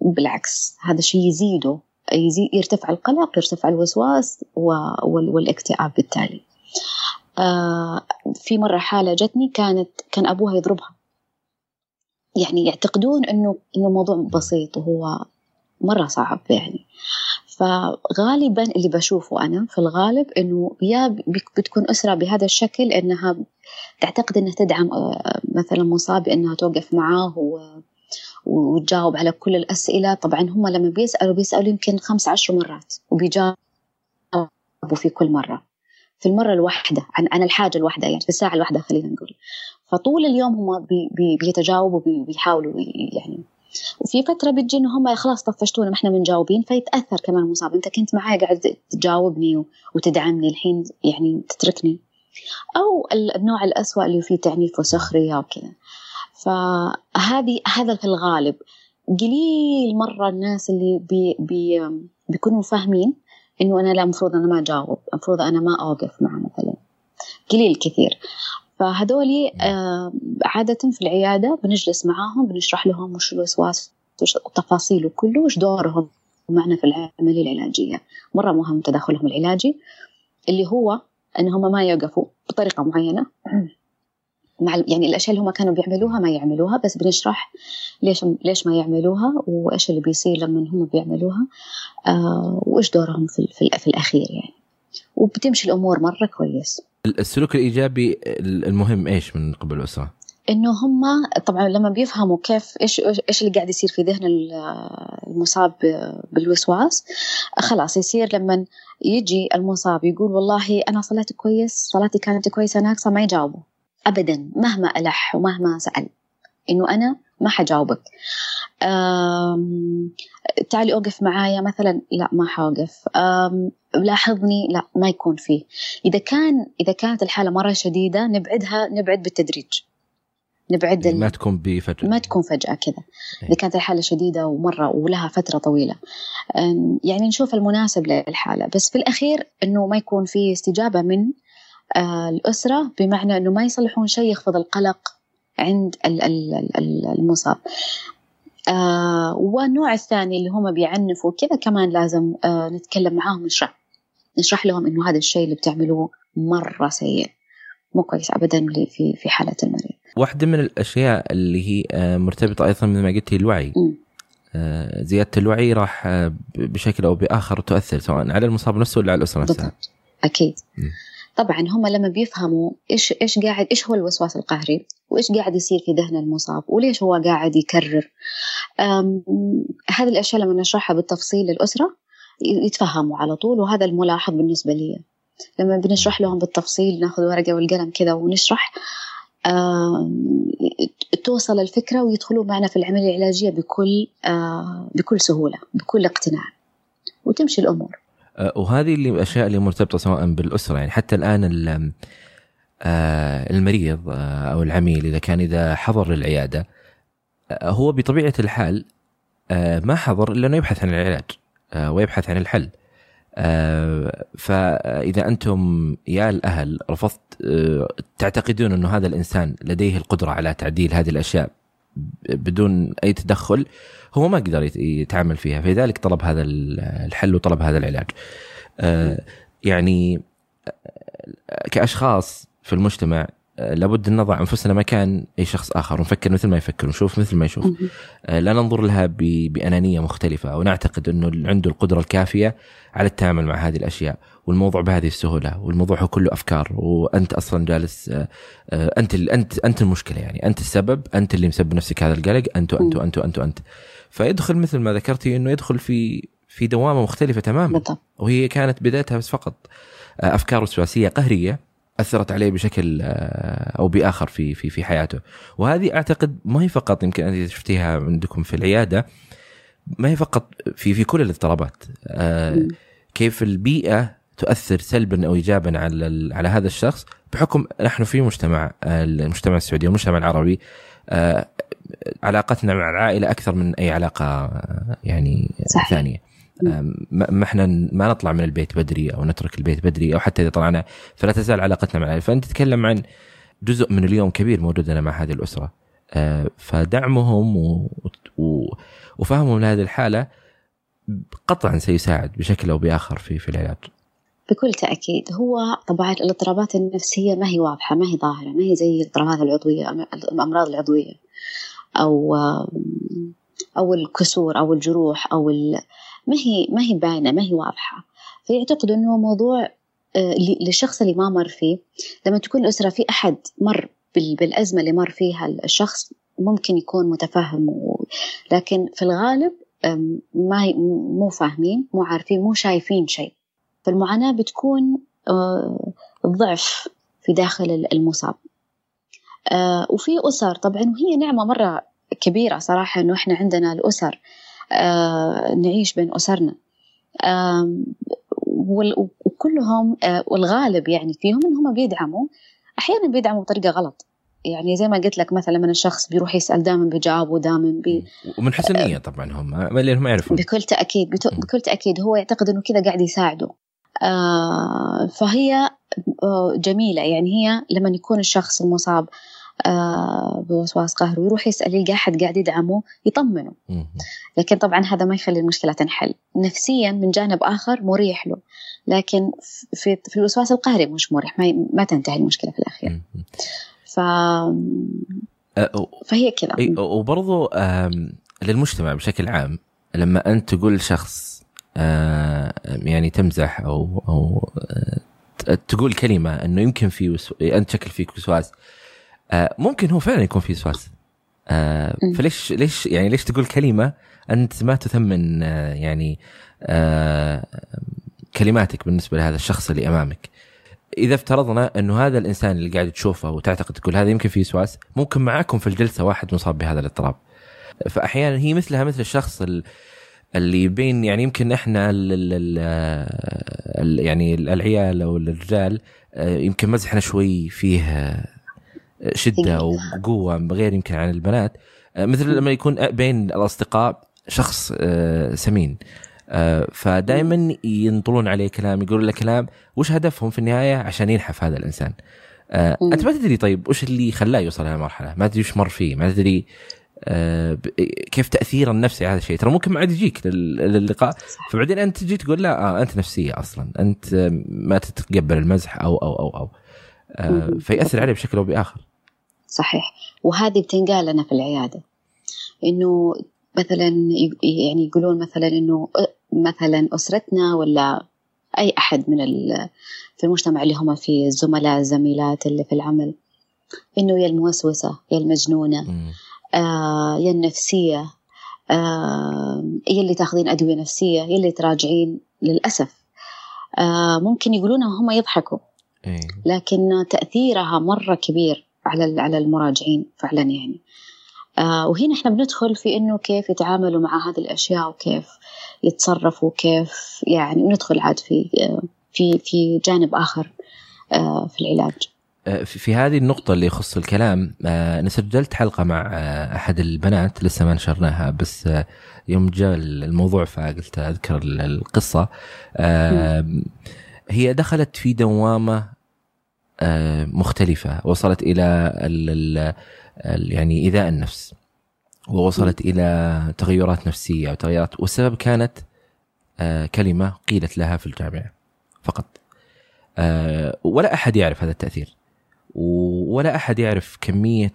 S2: بالعكس هذا الشيء يزيده يزيد يرتفع القلق يرتفع الوسواس والاكتئاب بالتالي. في مرة حالة جتني كانت كان أبوها يضربها. يعني يعتقدون إنه إنه موضوع بسيط وهو مرة صعب يعني. فغالبا اللي بشوفه أنا في الغالب إنه يا بتكون أسرة بهذا الشكل إنها تعتقد إنها تدعم آه، مثلا مصاب إنها توقف معاه وتجاوب على كل الأسئلة. طبعا هم لما بيسألوا بيسألوا يمكن خمس عشر مرات وبيجاوبوا في كل مرة. في المرة الواحدة عن عن الحاجة الواحدة يعني في الساعة الواحدة خلينا نقول. فطول اليوم هم بي بي بيتجاوبوا بيحاولوا يعني. وفي فترة بتجي إنه هم خلاص طفشتونا ما إحنا مجاوبين فيتأثر كمان المصاب أنت كنت معي قاعد تجاوبني وتدعمني الحين يعني تتركني. أو النوع الأسوأ اللي فيه تعنيف وسخرية وكذا. فهذه هذا في الغالب. قليل مرة الناس اللي بي بي بيكونوا فاهمين إنه أنا لا المفروض أنا ما أجاوب المفروض أنا ما أوقف معه مثلا. قليل كثير. فهذولي آه عادة في العيادة بنجلس معاهم بنشرح لهم وش الوسواس وش تفاصيله كله وش دورهم معنا في العملية العلاجية. مرة مهم تدخلهم العلاجي اللي هو أنهم ما يوقفوا بطريقة معينة. مع يعني الأشياء اللي هم كانوا بيعملوها ما يعملوها بس بنشرح ليش ليش ما يعملوها وإيش اللي بيصير لما هم بيعملوها آه وإيش دورهم في, في, في الأخير يعني. وبتمشي الأمور مرة كويس.
S1: السلوك الإيجابي المهم إيش من قبل الاسره؟
S2: إنه هم طبعا لما بيفهموا كيف إيش إيش اللي قاعد يصير في ذهن المصاب بالوسواس خلاص يصير لما يجي المصاب يقول والله أنا صليت كويس صلاتي كانت كويسة ناقصه ما يجاوبوا. ابدا مهما ألح ومهما سأل. إنه أنا ما حجاوبك. تعالي أوقف معايا مثلا. لا ما حوقف. لاحظني. لا ما يكون فيه. إذا كان إذا كانت الحالة مرة شديدة نبعدها نبعد بالتدريج.
S1: نبعد يعني ما تكون بفجأة
S2: ما تكون فجأة كذا. إيه. إذا كانت الحالة شديدة ومرة ولها فترة طويلة. يعني نشوف المناسب للحالة. بس في الأخير أنه ما يكون في استجابة من الأسرة بمعنى أنه ما يصلحون شيء يخفض القلق عند المصاب. آه والنوع الثاني اللي هم بيعنفوا كذا كمان لازم آه نتكلم معاهم نشرح. نشرح لهم إنه هذا الشيء اللي بتعملوه مرة سيء. مو كويس ابدا في في حالة المريض.
S1: واحدة من الأشياء اللي هي آه، مرتبطة أيضا مثل ما قلتي الوعي. آه، زيادة الوعي راح آه، بشكل أو بآخر تؤثر سواء على المصاب نفسه ولا على الأسرة نفسها.
S2: أكيد. م. طبعا هم لما بيفهموا إيش إيش قاعد إيش هو الوسواس القهري؟ وإيش قاعد يصير في ذهن المصاب؟ وليش هو قاعد يكرر؟ هذه الأشياء لما نشرحها بالتفصيل للأسرة يتفهموا على طول وهذا الملاحظ بالنسبة لي. لما بنشرح لهم بالتفصيل ناخذ ورقة والقلم كذا ونشرح توصل الفكرة ويدخلوا معنا في العملية العلاجية بكل بكل سهولة بكل اقتناع. وتمشي الأمور.
S1: أه، وهذه اللي الاشياء اللي مرتبطة سواء بالأسرة يعني حتى الآن أه، المريض أه، أو العميل إذا كان إذا حضر للعيادة هو بطبيعة الحال ما حضر إلا أنه يبحث عن العلاج ويبحث عن الحل. فإذا أنتم يا الأهل رفضت تعتقدون أنه هذا الإنسان لديه القدرة على تعديل هذه الأشياء بدون أي تدخل هو ما قدر يتعامل فيها. فلذلك طلب هذا الحل وطلب هذا العلاج. آه، يعني آه، كأشخاص في المجتمع آه، لابد أن نضع أنفسنا مكان أي شخص آخر ونفكر مثل ما يفكر ونشوف مثل ما يشوف. لا ننظر لها بأنانية مختلفة ونعتقد أنه عنده القدرة الكافية على التعامل مع هذه الأشياء. والموضوع بهذه السهولة والموضوع هو كله أفكار وأنت أصلا جالس آه، آه، أنت أنت أنت المشكلة يعني أنت السبب أنت اللي مسبب نفسك هذا القلق أنت وانت وانت وانت وانت فيدخل مثل ما ذكرتي إنه يدخل في في دوامة مختلفة تماما. بالضبط. وهي كانت بدايتها بس فقط. آه، أفكار وسواسية قهرية أثرت عليه بشكل أو بآخر في في في حياته. وهذه أعتقد ما هي فقط يمكن أنت شفتيها عندكم في العيادة ما هي فقط في في كل الاضطرابات. كيف البيئة تؤثر سلبا أو ايجابا على على هذا الشخص بحكم نحن في مجتمع المجتمع السعودي والمجتمع العربي آه، علاقتنا مع العائلة أكثر من أي علاقة آه، يعني صحيح. ثانية ما إحنا ما نطلع من البيت بدري أو نترك البيت بدري أو حتى إذا طلعنا فلا تزال علاقتنا مع العائلة فانت تتكلم عن جزء من اليوم كبير موجود مع هذه الأسرة آه، فدعمهم و... و... وفهمهم لهذه الحالة قطعا سيساعد بشكل أو بآخر في في العلاج.
S2: بكل تأكيد هو طبعا الاضطرابات النفسية ما هي واضحة ما هي ظاهرة ما هي زي الاضطرابات العضوية الأمراض العضوية. أو أو الكسور أو الجروح أو ما هي ما هي باينة ما هي واضحة. فيعتقدوا إنه موضوع آه، للشخص اللي ما مر فيه. لما تكون الأسرة في أحد مر بالأزمة اللي مر فيها الشخص ممكن يكون متفهم لكن في الغالب ما مو فاهمين مو عارفين مو شايفين شيء. فالمعاناة بتكون آه، ضعف في داخل المصاب. آه، وفي أسر. طبعا وهي نعمة مرة كبيرة صراحة إنه إحنا عندنا الأسر آه، نعيش بين أسرنا. وكلهم والغالب يعني فيهم إنهم بيدعموا أحيانا بيدعموا بطريقة غلط. يعني زي ما قلت لك مثلا لما الشخص بيروح يسأل دائما بجاوب ودائما بي
S1: ومن حسن نية طبعا هم لأنهم يعرفون.
S2: بكل تأكيد بكل تأكيد هو يعتقد إنه كذا قاعد يساعده. فهي آه جميلة. يعني هي لما يكون الشخص المصاب آه بوسواس قهري ويروح يسأل يلقى أحد قاعد يدعمه يطمنه. لكن طبعا هذا ما يخلي المشكلة تنحل. نفسيا من جانب آخر مريح له. لكن في في الوسواس القهري مش مريح. ما, ما تنتهي المشكلة في الأخير. ف فهي كذا.
S1: وبرضو للمجتمع بشكل عام لما أنت تقول شخص يعني تمزح أو أو تقول كلمة إنه يمكن في وسو... أنت شكل فيك وسواس. آه ممكن هو فعلا يكون في وسواس. آه فليش ليش يعني ليش تقول كلمة أنت ما تثمن آه يعني آه كلماتك بالنسبة لهذا الشخص اللي أمامك؟ إذا افترضنا إنه هذا الإنسان اللي قاعد تشوفه وتعتقد تقول هذا يمكن فيه وسواس ممكن معاكم في الجلسة واحد مصاب بهذا الاضطراب. فاحيانا هي مثلها مثل الشخص اللي يبين يعني يمكن إحنا ال ال ال يعني العيال أو الرجال آه، يمكن مزحنا شوي فيه شدة وقوة غير يمكن عن البنات. آه، مثل لما يكون بين الأصدقاء شخص آه، سمين. فدائما ينطلون عليه كلام يقولون له كلام وش هدفهم في النهاية؟ عشان ينحف هذا الإنسان. أنت ما تدري طيب وش اللي خلاه يوصل هذه المرحلة؟ ما تدري وش مر فيه؟ ما تدري آه، كيف تاثيره النفسي على هذا الشيء؟ ترى ممكن ما عاد يجيك للقاء. فبعدين أنت تجي تقول لا آه أنت نفسية أصلا. أنت ما تتقبل المزح أو أو أو أو. آه فيأثر عليه بشكل أو بآخر.
S2: صحيح. وهذه بتنقال لنا في العيادة. إنه مثلا يعني يقولون مثلا إنه مثلا أسرتنا ولا أي أحد من في المجتمع اللي هم في الزملاء الزميلات اللي في العمل إنه يا الموسوسة يا المجنونة. آه يا النفسية آه يا اللي تاخذين أدوية نفسية يا اللي تراجعين للأسف. آه ممكن يقولونها وهم يضحكوا إيه. لكن تأثيرها مرة كبير على على المراجعين فعلا يعني. آه وهنا إحنا بندخل في إنه كيف يتعاملوا مع هذه الأشياء وكيف يتصرفوا وكيف يعني ندخل عاد في في في جانب آخر آه في العلاج.
S1: في هذه النقطة اللي يخص الكلام آه، أنا سجلت حلقة مع آه، أحد البنات لسه ما نشرناها بس يوم جاء الموضوع فقلت أذكر القصة. هي دخلت في دوامة مختلفة. وصلت إلى ال يعني إيذاء النفس. ووصلت إلى تغيرات نفسية وتغيرات والسبب كانت كلمة قيلت لها في الجامعة فقط. ولا أحد يعرف هذا التأثير. ولا أحد يعرف كمية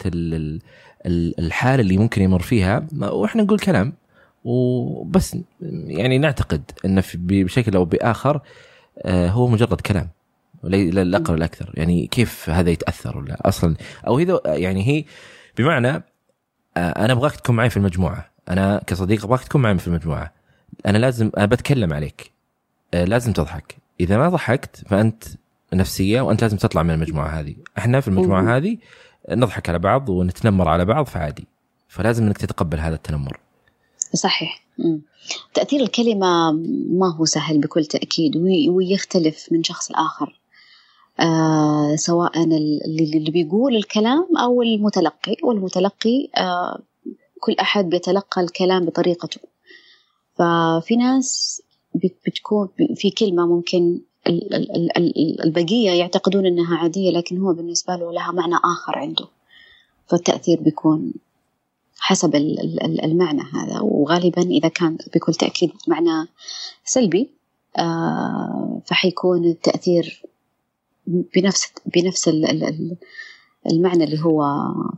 S1: الحالة اللي ممكن يمر فيها. وإحنا نقول كلام. وبس يعني نعتقد إنه بشكل أو بآخر آه، هو مجرد كلام. لا الاقل ولا الاكثر يعني كيف هذا يتأثر ولا أصلا؟ أو إذا يعني هي بمعنى آه، أنا أبغاك تكون معي في المجموعة. أنا كصديق أبغاك تكون معي في المجموعة. أنا لازم أنا بتكلم عليك. آه، لازم تضحك. إذا ما ضحكت فأنت نفسية وأنت لازم تطلع من المجموعة هذه. إحنا في المجموعة هذه نضحك على بعض ونتنمر على بعض فعادي. فلازم إنك تتقبل هذا التنمر.
S2: صحيح. مم. تأثير الكلمة ما هو سهل بكل تأكيد ويختلف من شخص لآخر. آه سواء اللي, اللي بيقول الكلام أو المتلقي والمتلقي آه كل أحد بيتلقى الكلام بطريقته. ففي ناس بتكون في كلمة ممكن البقية يعتقدون أنها عادية لكن هو بالنسبة له لها معنى آخر عنده. فالتأثير بيكون حسب المعنى هذا. وغالبا إذا كان بكل تأكيد معنى سلبي آه، فحيكون التأثير بنفس بنفس المعنى اللي هو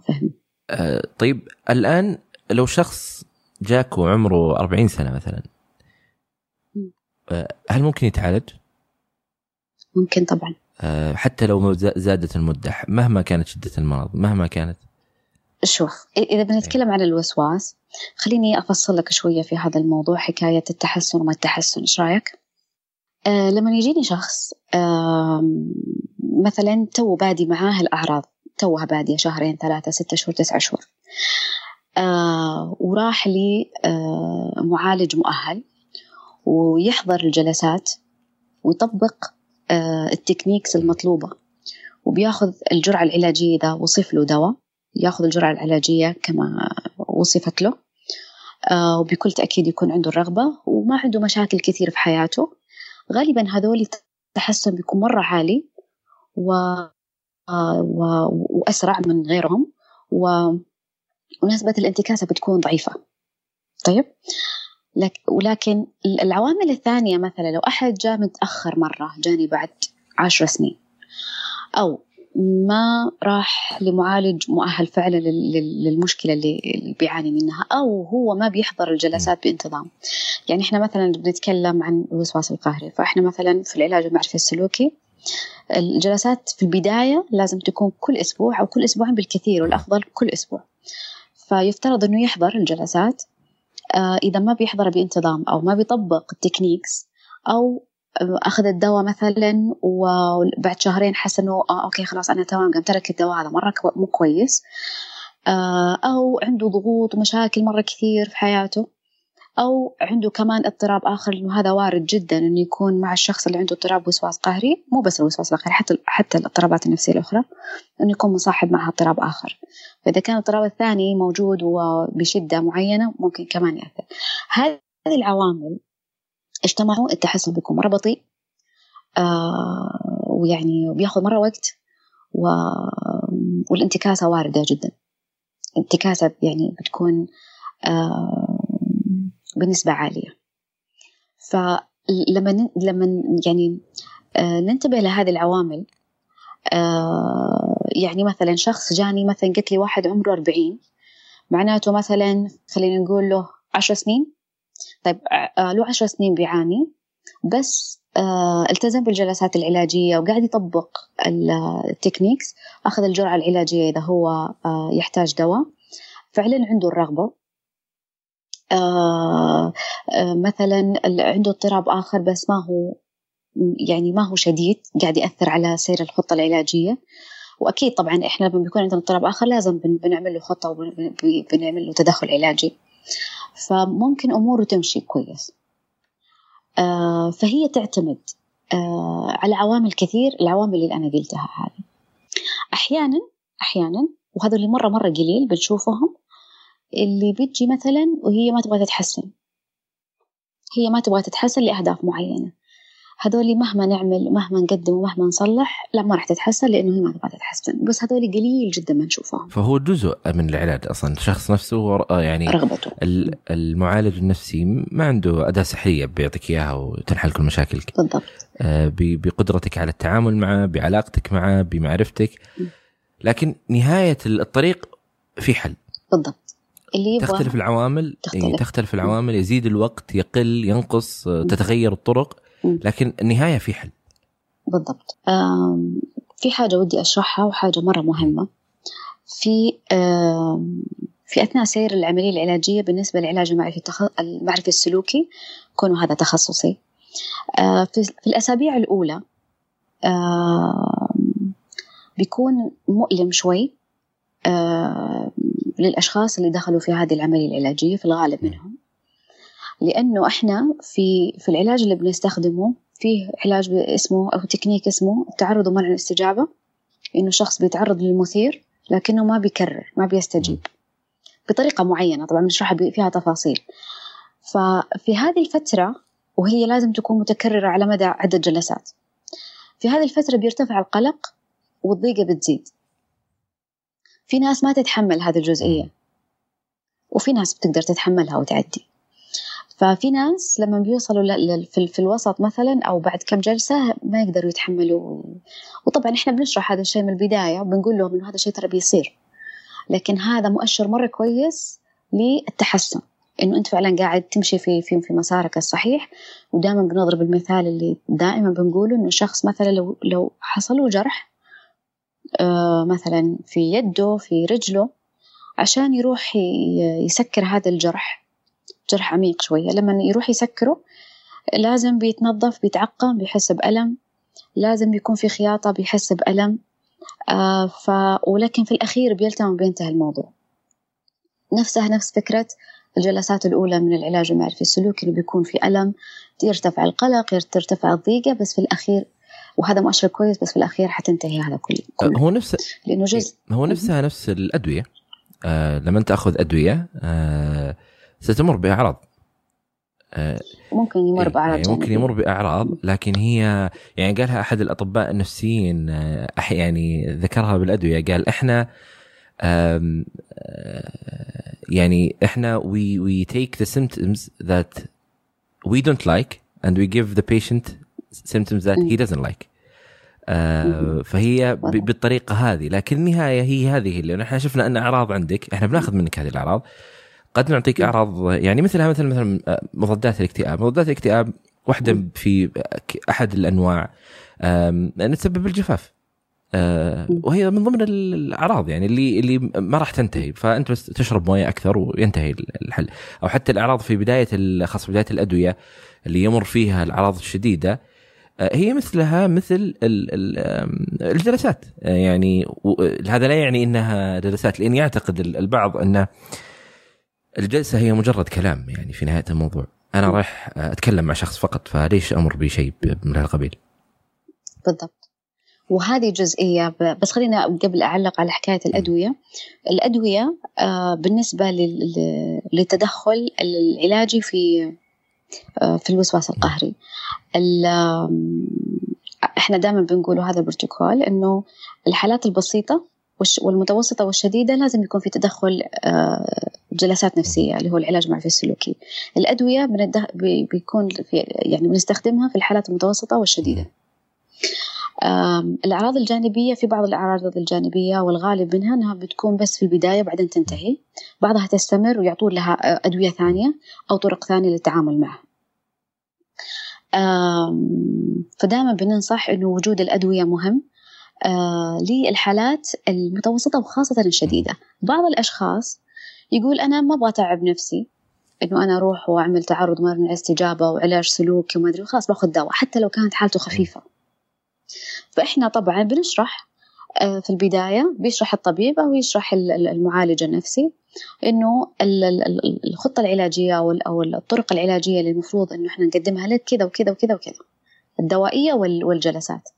S2: فهم.
S1: آه، طيب الآن لو شخص جاك وعمره 40 سنة مثلا آه، هل ممكن يتعالج؟
S2: ممكن طبعا.
S1: آه، حتى لو زادت المدة مهما كانت شدة المرض مهما كانت.
S2: شوف إذا بنتكلم عن الوسواس خليني أفصل لك شوية في هذا الموضوع حكاية التحسن وما التحسن إيش رأيك؟ آه لما يجيني شخص آه مثلا تو بادي معاه الأعراض توها بادية شهرين ثلاثة ستة شهور تسعة شهور. آه وراح لي آه معالج مؤهل ويحضر الجلسات ويطبق التكنيكس المطلوبة. وبياخذ الجرعة العلاجية إذا وصف له دواء ياخذ الجرعة العلاجية كما وصفت له. آه، وبكل تأكيد يكون عنده الرغبة وما عنده مشاكل كثير في حياته. غالبا هذول التحسن بيكون مرة عالي و... آه، و... وأسرع من غيرهم و... ونسبة الانتكاسة بتكون ضعيفة. طيب؟ لك ولكن العوامل الثانية مثلا لو أحد جاء متأخر مرة جاني بعد عشر سنين أو ما راح لمعالج مؤهل فعلا للمشكلة اللي بيعاني منها أو هو ما بيحضر الجلسات بانتظام. يعني إحنا مثلا بنتكلم عن الوسواس القهري فإحنا مثلا في العلاج المعرفي السلوكي الجلسات في البداية لازم تكون كل أسبوع أو كل أسبوعين بالكثير والأفضل كل أسبوع. فيفترض أنه يحضر الجلسات إذا ما بيحضر بانتظام أو ما بيطبق ال techniques أو أخذ الدواء مثلا وبعد شهرين حس إنه آه okay خلاص أنا تمام قام ترك الدواء هذا مرة مو كويس. آه أو عنده ضغوط ومشاكل مرة كثير في حياته. أو عنده كمان اضطراب آخر إنه هذا وارد جدا إنه يكون مع الشخص اللي عنده اضطراب وسواس قهري. مو بس الوسواس القهري حتى حتى الاضطرابات النفسية الأخرى إنه يكون مصاحب معها اضطراب آخر. فإذا كان الاضطراب الثاني موجود وبشدة معينة ممكن كمان يأثر. هذه العوامل اجتمعوا التحسن بيكون مرة بطيء آه ويعني بياخذ مرة وقت و... والانتكاسة واردة جدا. انتكاسة يعني بتكون آه بنسبة عالية. فلما لما يعني آه ننتبه لهذه العوامل آه يعني مثلا شخص جاني مثلا قلت لي واحد عمره 40 معناته مثلا خلينا نقول له 10 سنين طيب آه له 10 سنين بيعاني بس التزم بالجلسات العلاجية وقاعد يطبق التكنيكس أخذ الجرعة العلاجية إذا هو يحتاج دواء فعلا عنده الرغبة مثلا عنده اضطراب آخر بس ما هو يعني ما هو شديد قاعد يأثر على سير الخطة العلاجية. وأكيد طبعا إحنا لما بيكون عندنا اضطراب آخر لازم بنعمل له خطة وبنعمل له تدخل علاجي. فممكن أموره تمشي كويس. آه فهي تعتمد آه على عوامل كثير العوامل اللي أنا قلتها هذه. أحيانا أحيانا وهذا اللي مرة مرة قليل بنشوفهم اللي بتجي مثلا وهي ما تبغى تتحسن. هي ما تبغى تتحسن لأهداف معينة. هذول مهما نعمل مهما نقدم ومهما نصلح لا ما راح تتحسن لأنه هي ما تبغى تتحسن. بس هذول قليل جدا ما نشوفهم.
S1: فهو جزء من العلاج أصلا. الشخص نفسه يعني
S2: رغبته.
S1: المعالج النفسي ما عنده أداة سحريه بيعطيك إياها وتنحل كل مشاكلك.
S2: بالضبط.
S1: آه بقدرتك على التعامل معه بعلاقتك معه بمعرفتك. لكن نهاية الطريق في حل.
S2: بالضبط.
S1: اللي يبغى. تختلف العوامل تختلف. تختلف العوامل يزيد الوقت يقل ينقص تتغير الطرق. لكن النهاية في حل.
S2: بالضبط. في حاجة ودي أشرحها وحاجة مرة مهمة. في في أثناء سير العملية العلاجية بالنسبة للعلاج المعرفي المعرفي السلوكي كونه هذا تخصصي. في الأسابيع الأولى بيكون مؤلم شوي. للأشخاص اللي دخلوا في هذه العملية العلاجية في الغالب منهم. لأنه إحنا في في العلاج اللي بنستخدمه فيه علاج اسمه أو تكنيك اسمه التعرض ومنع الاستجابة إنه شخص بيتعرض للمثير لكنه ما بيكرر ما بيستجيب. بطريقة معينة طبعا بنشرحها فيها تفاصيل. ففي هذه الفترة وهي لازم تكون متكررة على مدى عدة جلسات. في هذه الفترة بيرتفع القلق والضيقة بتزيد. في ناس ما تتحمل هذه الجزئية. وفي ناس بتقدر تتحملها وتعدي. ففي ناس لما بيوصلوا في الوسط مثلا أو بعد كم جلسة ما يقدروا يتحملوا. وطبعا إحنا بنشرح هذا الشيء من البداية وبنقول لهم إنه هذا الشيء ترى بيصير. لكن هذا مؤشر مرة كويس للتحسن. إنه أنت فعلا قاعد تمشي في في في مسارك الصحيح. ودائما بنضرب المثال اللي دائما بنقوله إنه شخص مثلا لو لو حصل له جرح مثلا في يده في رجله عشان يروح يسكر هذا الجرح جرح عميق شوية. لما يروح يسكره لازم بيتنظف بيتعقم بيحس بألم. لازم بيكون في خياطة بيحس بألم. آه ف... ولكن في الأخير بيلتم وبينتهي الموضوع. نفسها نفس فكرة الجلسات الأولى من العلاج المعرفي السلوكي اللي بيكون في ألم يرتفع القلق ترتفع الضيقة بس في الأخير وهذا مؤشر كويس بس في الأخير حتنتهي هذا كله, كله.
S1: هو نفس
S2: لأنه جزء.
S1: هو نفسها نفس الأدوية. آه لما تأخذ أدوية آه ستمر بأعراض.
S2: آه، ممكن يمر بأعراض
S1: يعني ممكن يمر بأعراض لكن هي يعني قالها أحد الأطباء النفسيين آه، يعني ذكرها بالأدوية قال إحنا آه، يعني إحنا we we take the symptoms that we don't like and we give the patient symptoms that he doesn't like. فهي بالطريقة هذه. لكن النهاية هي هذه اللي إحنا شفنا أن أعراض عندك إحنا بناخذ منك هذه الأعراض. قد نعطيك أعراض يعني مثلها مثل مثلا مضادات الاكتئاب، مضادات الاكتئاب واحدة في أحد الأنواع. أن تسبب الجفاف. آه، وهي من ضمن الأعراض يعني اللي اللي ما راح تنتهي. فأنت بس تشرب موية أكثر وينتهي الحل. أو حتى الأعراض في بداية خاصة بداية الأدوية اللي يمر فيها الأعراض الشديدة آه، هي مثلها مثل الجلسات. آه، يعني هذا لا يعني إنها جلسات لاني اعتقد البعض أن الجلسة هي مجرد كلام يعني في نهاية الموضوع. أنا رايح أتكلم مع شخص فقط فليش أمر بشيء من هذا القبيل؟
S2: بالضبط. وهذه جزئية بس خلينا قبل أعلق على حكاية الأدوية. الأدوية آه، بالنسبة للتدخل العلاجي في آه، في الوسواس القهري. إحنا دائما بنقول هذا البروتوكول إنه الحالات البسيطة والمتوسطة والشديدة لازم يكون في تدخل آه، جلسات نفسية اللي هو العلاج المعرفي السلوكي الأدوية بيكون في يعني بنستخدمها في الحالات المتوسطة والشديدة. الأعراض الجانبية في بعض الأعراض الجانبية والغالب منها أنها بتكون بس في البداية وبعدين تنتهي. بعضها تستمر ويعطون لها أدوية ثانية أو طرق ثانية للتعامل معها. فدائما بننصح أنه وجود الأدوية مهم للحالات المتوسطة وخاصة الشديدة. بعض الأشخاص يقول أنا ما أبغى أتعب نفسي إنه أنا أروح وأعمل تعرض مرن استجابة وعلاج سلوكي وما أدري خلاص باخذ دواء حتى لو كانت حالته خفيفة. فإحنا طبعا بنشرح آه، في البداية بيشرح الطبيب أو يشرح المعالج النفسي إنه الخطة العلاجية أو الطرق العلاجية اللي المفروض إنه إحنا نقدمها لك كذا وكذا وكذا وكذا الدوائية والجلسات.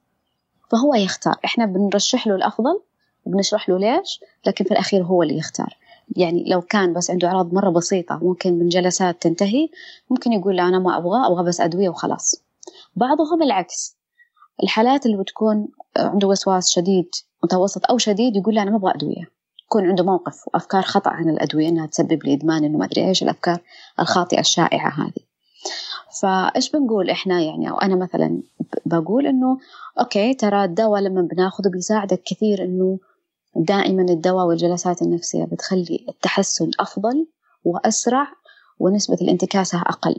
S2: فهو يختار. إحنا بنرشح له الأفضل وبنشرح له ليش لكن في الأخير هو اللي يختار. يعني لو كان بس عنده أعراض مرة بسيطة ممكن من جلسات تنتهي ممكن يقول لا أنا ما أبغى أبغى بس أدوية وخلاص. بعضهم العكس الحالات اللي بتكون عنده وسواس شديد متوسط أو شديد يقول لا أنا ما أبغى أدوية. يكون عنده موقف وأفكار خطأ عن الأدوية إنها تسبب لي إدمان إنه ما أدري إيش الأفكار الخاطئة الشائعة هذه. فإيش بنقول إحنا يعني؟ أو أنا مثلا بقول إنه okay ترى الدواء لما بناخذه بيساعدك كثير إنه دائما الدواء والجلسات النفسية بتخلي التحسن أفضل وأسرع ونسبة الانتكاسة أقل.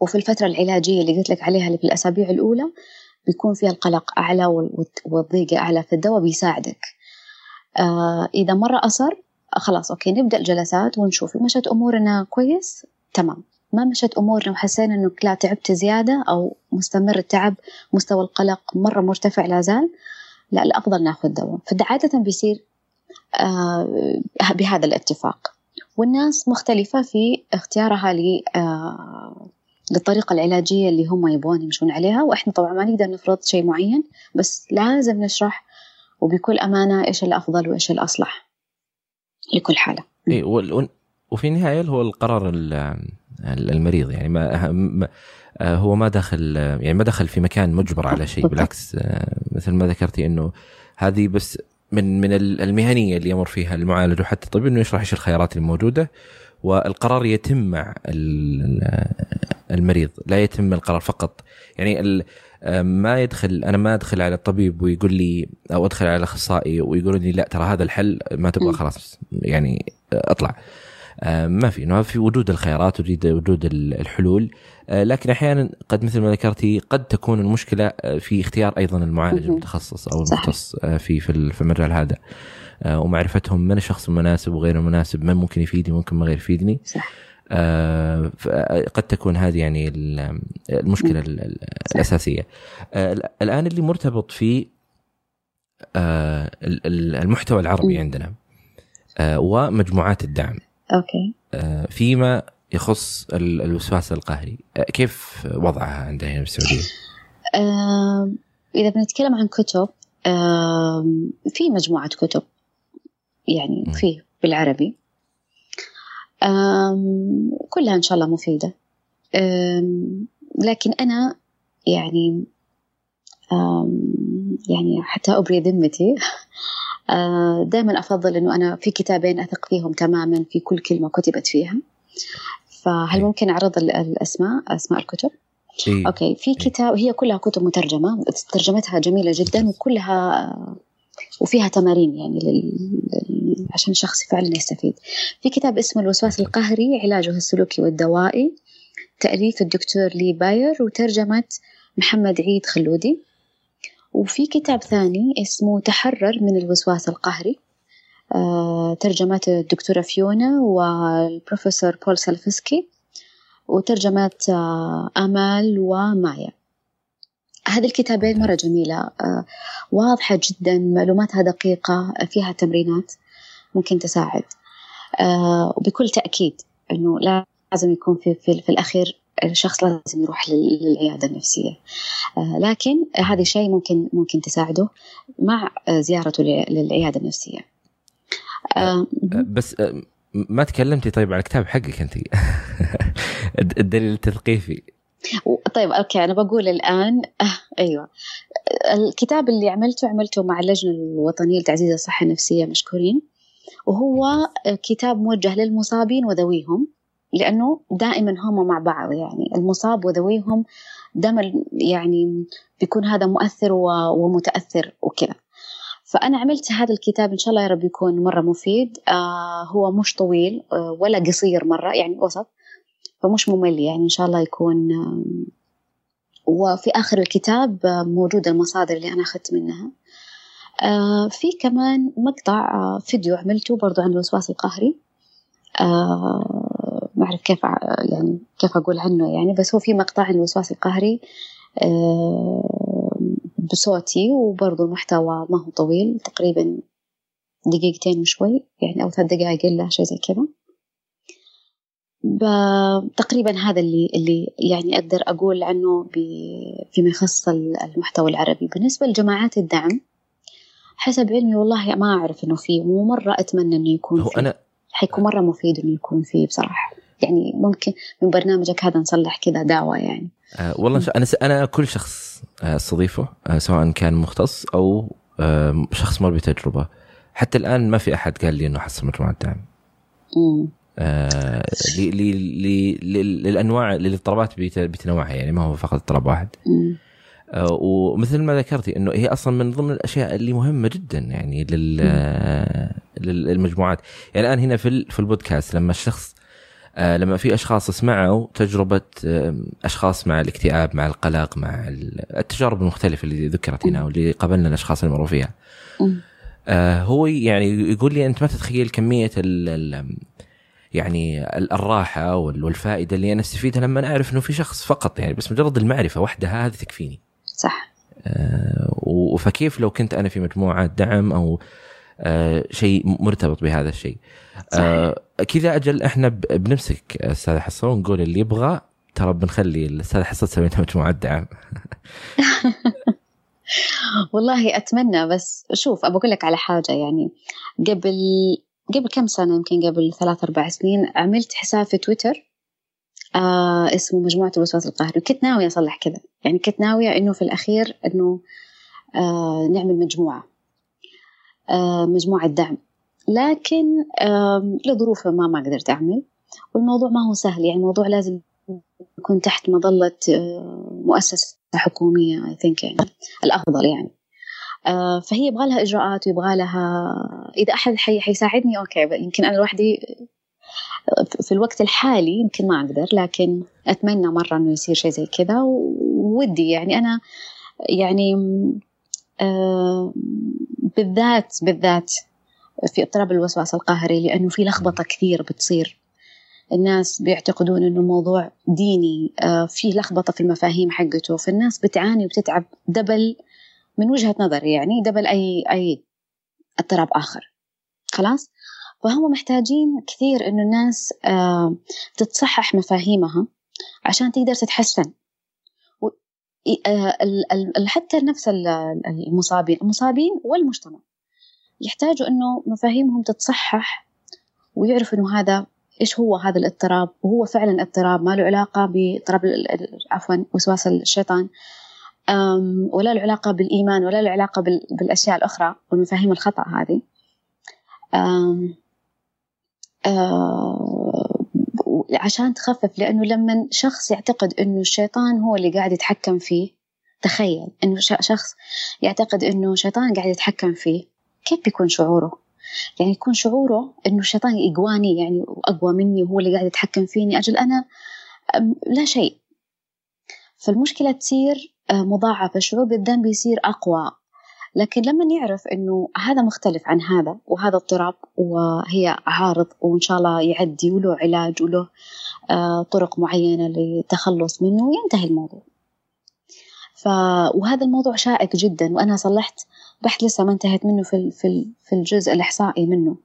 S2: وفي الفترة العلاجية اللي قلت لك عليها اللي في الأسابيع الأولى بيكون فيها القلق أعلى والضيقة أعلى في الدواء بيساعدك. آه إذا مرة أصر خلاص okay نبدأ الجلسات ونشوف. مشت أمورنا كويس تمام. ما مشت أمورنا وحسينا إنك لا تعبت زيادة أو مستمر التعب مستوى القلق مرة مرتفع لا زال لا الأفضل نأخذ دواء. فعادة بيصير آه بهذا الاتفاق. والناس مختلفة في اختيارها آه للطريقة العلاجية اللي هم يبغون يمشون عليها وإحنا طبعا ما نقدر نفرض شيء معين بس لازم نشرح وبكل أمانة إيش الأفضل وإيش الأصلح لكل حالة.
S1: إيه وفي النهاية هو القرار المريض يعني ما هو ما دخل يعني ما دخل في مكان مجبر على شيء بالعكس مثل ما ذكرتي إنه هذه بس من من المهنية اللي يمر فيها المعالج وحتى الطبيب إنه يشرح إيش الخيارات الموجودة والقرار يتم مع المريض لا يتم القرار فقط. يعني ما يدخل أنا ما أدخل على الطبيب ويقول لي أو أدخل على الاخصائي ويقولوا لي لا ترى هذا الحل ما تبغى خلاص يعني اطلع. ما في ما في وجود الخيارات وجود وجود الحلول. لكن أحيانا قد مثل ما ذكرتي قد تكون المشكلة في اختيار أيضا المعالج المتخصص أو المختص في في المجال هذا. ومعرفتهم من الشخص المناسب وغير المناسب من ممكن يفيدني ممكن ما غير يفيدني. صح. آه، قد تكون هذه يعني المشكلة الأساسية. آه، الآن اللي مرتبط في آه، المحتوى العربي عندنا ومجموعات الدعم.
S2: أوكي.
S1: فيما يخص الوسواس القهري. كيف وضعها عندنا هنا في السعودية؟
S2: إذا بنتكلم عن كتب في مجموعة كتب. يعني في بالعربي. كلها إن شاء الله مفيدة. لكن أنا يعني يعني حتى أبري ذمتي [LAUGHS] آه، دائما أفضل إنه أنا في كتابين أثق فيهم تماما في كل كلمة كتبت فيها. فهل ممكن أعرض الأسماء أسماء الكتب؟ إيه. okay في كتاب هي كلها كتب مترجمة ترجمتها جميلة جدا وكلها وفيها تمارين يعني. عشان الشخص فعلا يستفيد. في كتاب اسمه الوسواس القهري علاجه السلوكي والدوائي تأليف الدكتور لي باير وترجمة محمد عيد خلودي. وفي كتاب ثاني اسمه تحرر من الوسواس القهري. آه، ترجمات الدكتورة فيونا والبروفيسور بول سلفسكي. وترجمات آه، آمال ومايا. هذه الكتابين مرة جميلة. آه، واضحة جدا معلوماتها دقيقة فيها تمرينات ممكن تساعد. وبكل تأكيد أنه لازم يكون في, في, في الأخير الشخص لازم يروح للعيادة النفسية. لكن هذا الشيء ممكن ممكن تساعده مع زيارته للعيادة
S1: النفسية. بس ما تكلمتي طيب عن الكتاب حقك أنت. [LAUGHS] الدليل التثقيفي.
S2: طيب أوكي أنا بقول الآن آه أيوه. الكتاب اللي عملته عملته مع اللجنة الوطنية لتعزيز الصحة النفسية مشكورين وهو كتاب موجه للمصابين وذويهم لأنه دائما هم مع بعض يعني المصاب وذويهم دائما يعني بيكون هذا مؤثر ومتأثر وكذا. فأنا عملت هذا الكتاب إن شاء الله يا رب يكون مرة مفيد. آه هو مش طويل آه ولا قصير مرة يعني وسط فمش ممل يعني إن شاء الله يكون وفي آخر الكتاب موجودة المصادر اللي أنا أخذت منها. آه في كمان مقطع آه فيديو عملته برضو عن الوسواس القهري. آه ما أعرف كيف يعني كيف أقول عنه يعني بس هو في مقطع عن الوسواس القهري بصوتي وبرضو المحتوى ما هو طويل تقريبا دقيقتين وشوي يعني أو ثلاث دقائق إلا شيء زي كذا. تقريبا هذا اللي اللي يعني أقدر أقول عنه فيما يخص المحتوى العربي. بالنسبة لجماعات الدعم حسب علمي والله ما أعرف إنه فيه ومرة أتمنى إنه يكون
S1: هو
S2: فيه
S1: أنا
S2: حيكون مرة مفيد إنه يكون فيه بصراحة. يعني ممكن من برنامجك هذا نصلح كذا دعوة يعني.
S1: آه والله أنا أنا كل شخص آه، استضيفه آه سواء كان مختص أو آه شخص مر بتجربة. حتى الآن ما في أحد قال لي إنه حصل مجموعة دعم. آه للأنواع للاضطرابات بتنوعها يعني ما هو فقط اضطراب واحد. آه ومثل ما ذكرتي إنه هي أصلا من ضمن الأشياء اللي مهمة جدا يعني للمجموعات. يعني الآن هنا في في البودكاست لما الشخص آه، لما في أشخاص سمعوا تجربة أشخاص مع الاكتئاب مع القلق مع التجارب المختلفة اللي ذكرت هنا واللي قابلنا الأشخاص اللي مروا فيها. آه، هو يعني يقول لي أنت ما تتخيل كمية ال يعني الراحة والفائدة اللي أنا أستفيدها لما أعرف إنه في شخص فقط يعني بس مجرد المعرفة وحدها هذه تكفيني.
S2: صح.
S1: آه، فكيف لو كنت أنا في مجموعة دعم أو شيء مرتبط بهذا الشيء. آه كذا أجل إحنا بنمسك أستاذ حصه ونقول اللي يبغى ترى بنخلي الأستاذ حصه تسوي لنا مجموعة دعم [LAUGHS]
S2: والله أتمنى بس شوف ابى أقول لك على حاجة يعني قبل قبل كم سنة يمكن قبل ثلاث أربع سنين عملت حساب في تويتر آه اسمه مجموعة الوسواس القهري وكنت ناوية أصلح كذا. يعني كنت ناوية إنه في الأخير إنه آه نعمل مجموعة آه مجموعة دعم. لكن لظروف ما ما قدرت أعمل والموضوع ما هو سهل. يعني الموضوع لازم يكون تحت مظلة مؤسسة حكومية I think يعني الأفضل يعني. فهي يبغى لها إجراءات ويبغى لها إذا أحد حي حيساعدني okay يمكن أنا لوحدي في الوقت الحالي يمكن ما أقدر لكن أتمنى مرة إنه يصير شيء زي كذا وودي يعني أنا يعني بالذات بالذات في اضطراب الوسواس القهري لأنه في لخبطة كثير بتصير. الناس بيعتقدون إنه موضوع ديني آه، في لخبطة في المفاهيم حقته فالناس بتعاني وبتتعب double من وجهة نظري يعني دبل أي أي اضطراب آخر. خلاص؟ فهم محتاجين كثير إنه الناس آه، تتصحح مفاهيمها عشان تقدر تتحسن. آه، حتى نفس المصابين المصابين والمجتمع يحتاجوا إنه مفاهيمهم تتصحح ويعرفوا إنه هذا إيش هو هذا الاضطراب وهو فعلا اضطراب ما له علاقة باضطراب عفوا وسواس الشيطان. ولا له علاقه بالإيمان ولا له علاقه بالأشياء الأخرى والمفاهيم الخطأ هذه عشان تخفف لأنه لما شخص يعتقد إنه الشيطان هو اللي قاعد يتحكم فيه تخيل إنه شخص يعتقد إنه شيطان قاعد يتحكم فيه كيف بيكون شعوره؟ يعني يكون شعوره إنه الشيطان يقواني يعني واقوى مني وهو اللي قاعد يتحكم فيني أجل أنا لا شيء فالمشكلة تصير مضاعفة شعور بالذنب يصير أقوى. لكن لما يعرف إنه هذا مختلف عن هذا وهذا اضطراب وهي عارض وإن شاء الله يعدي وله علاج وله آه، طرق معينة للتخلص منه ينتهي الموضوع. ف وهذا الموضوع شائك جدا وأنا صلحت بحث لسه ما انتهت منه في في في الجزء الإحصائي منه.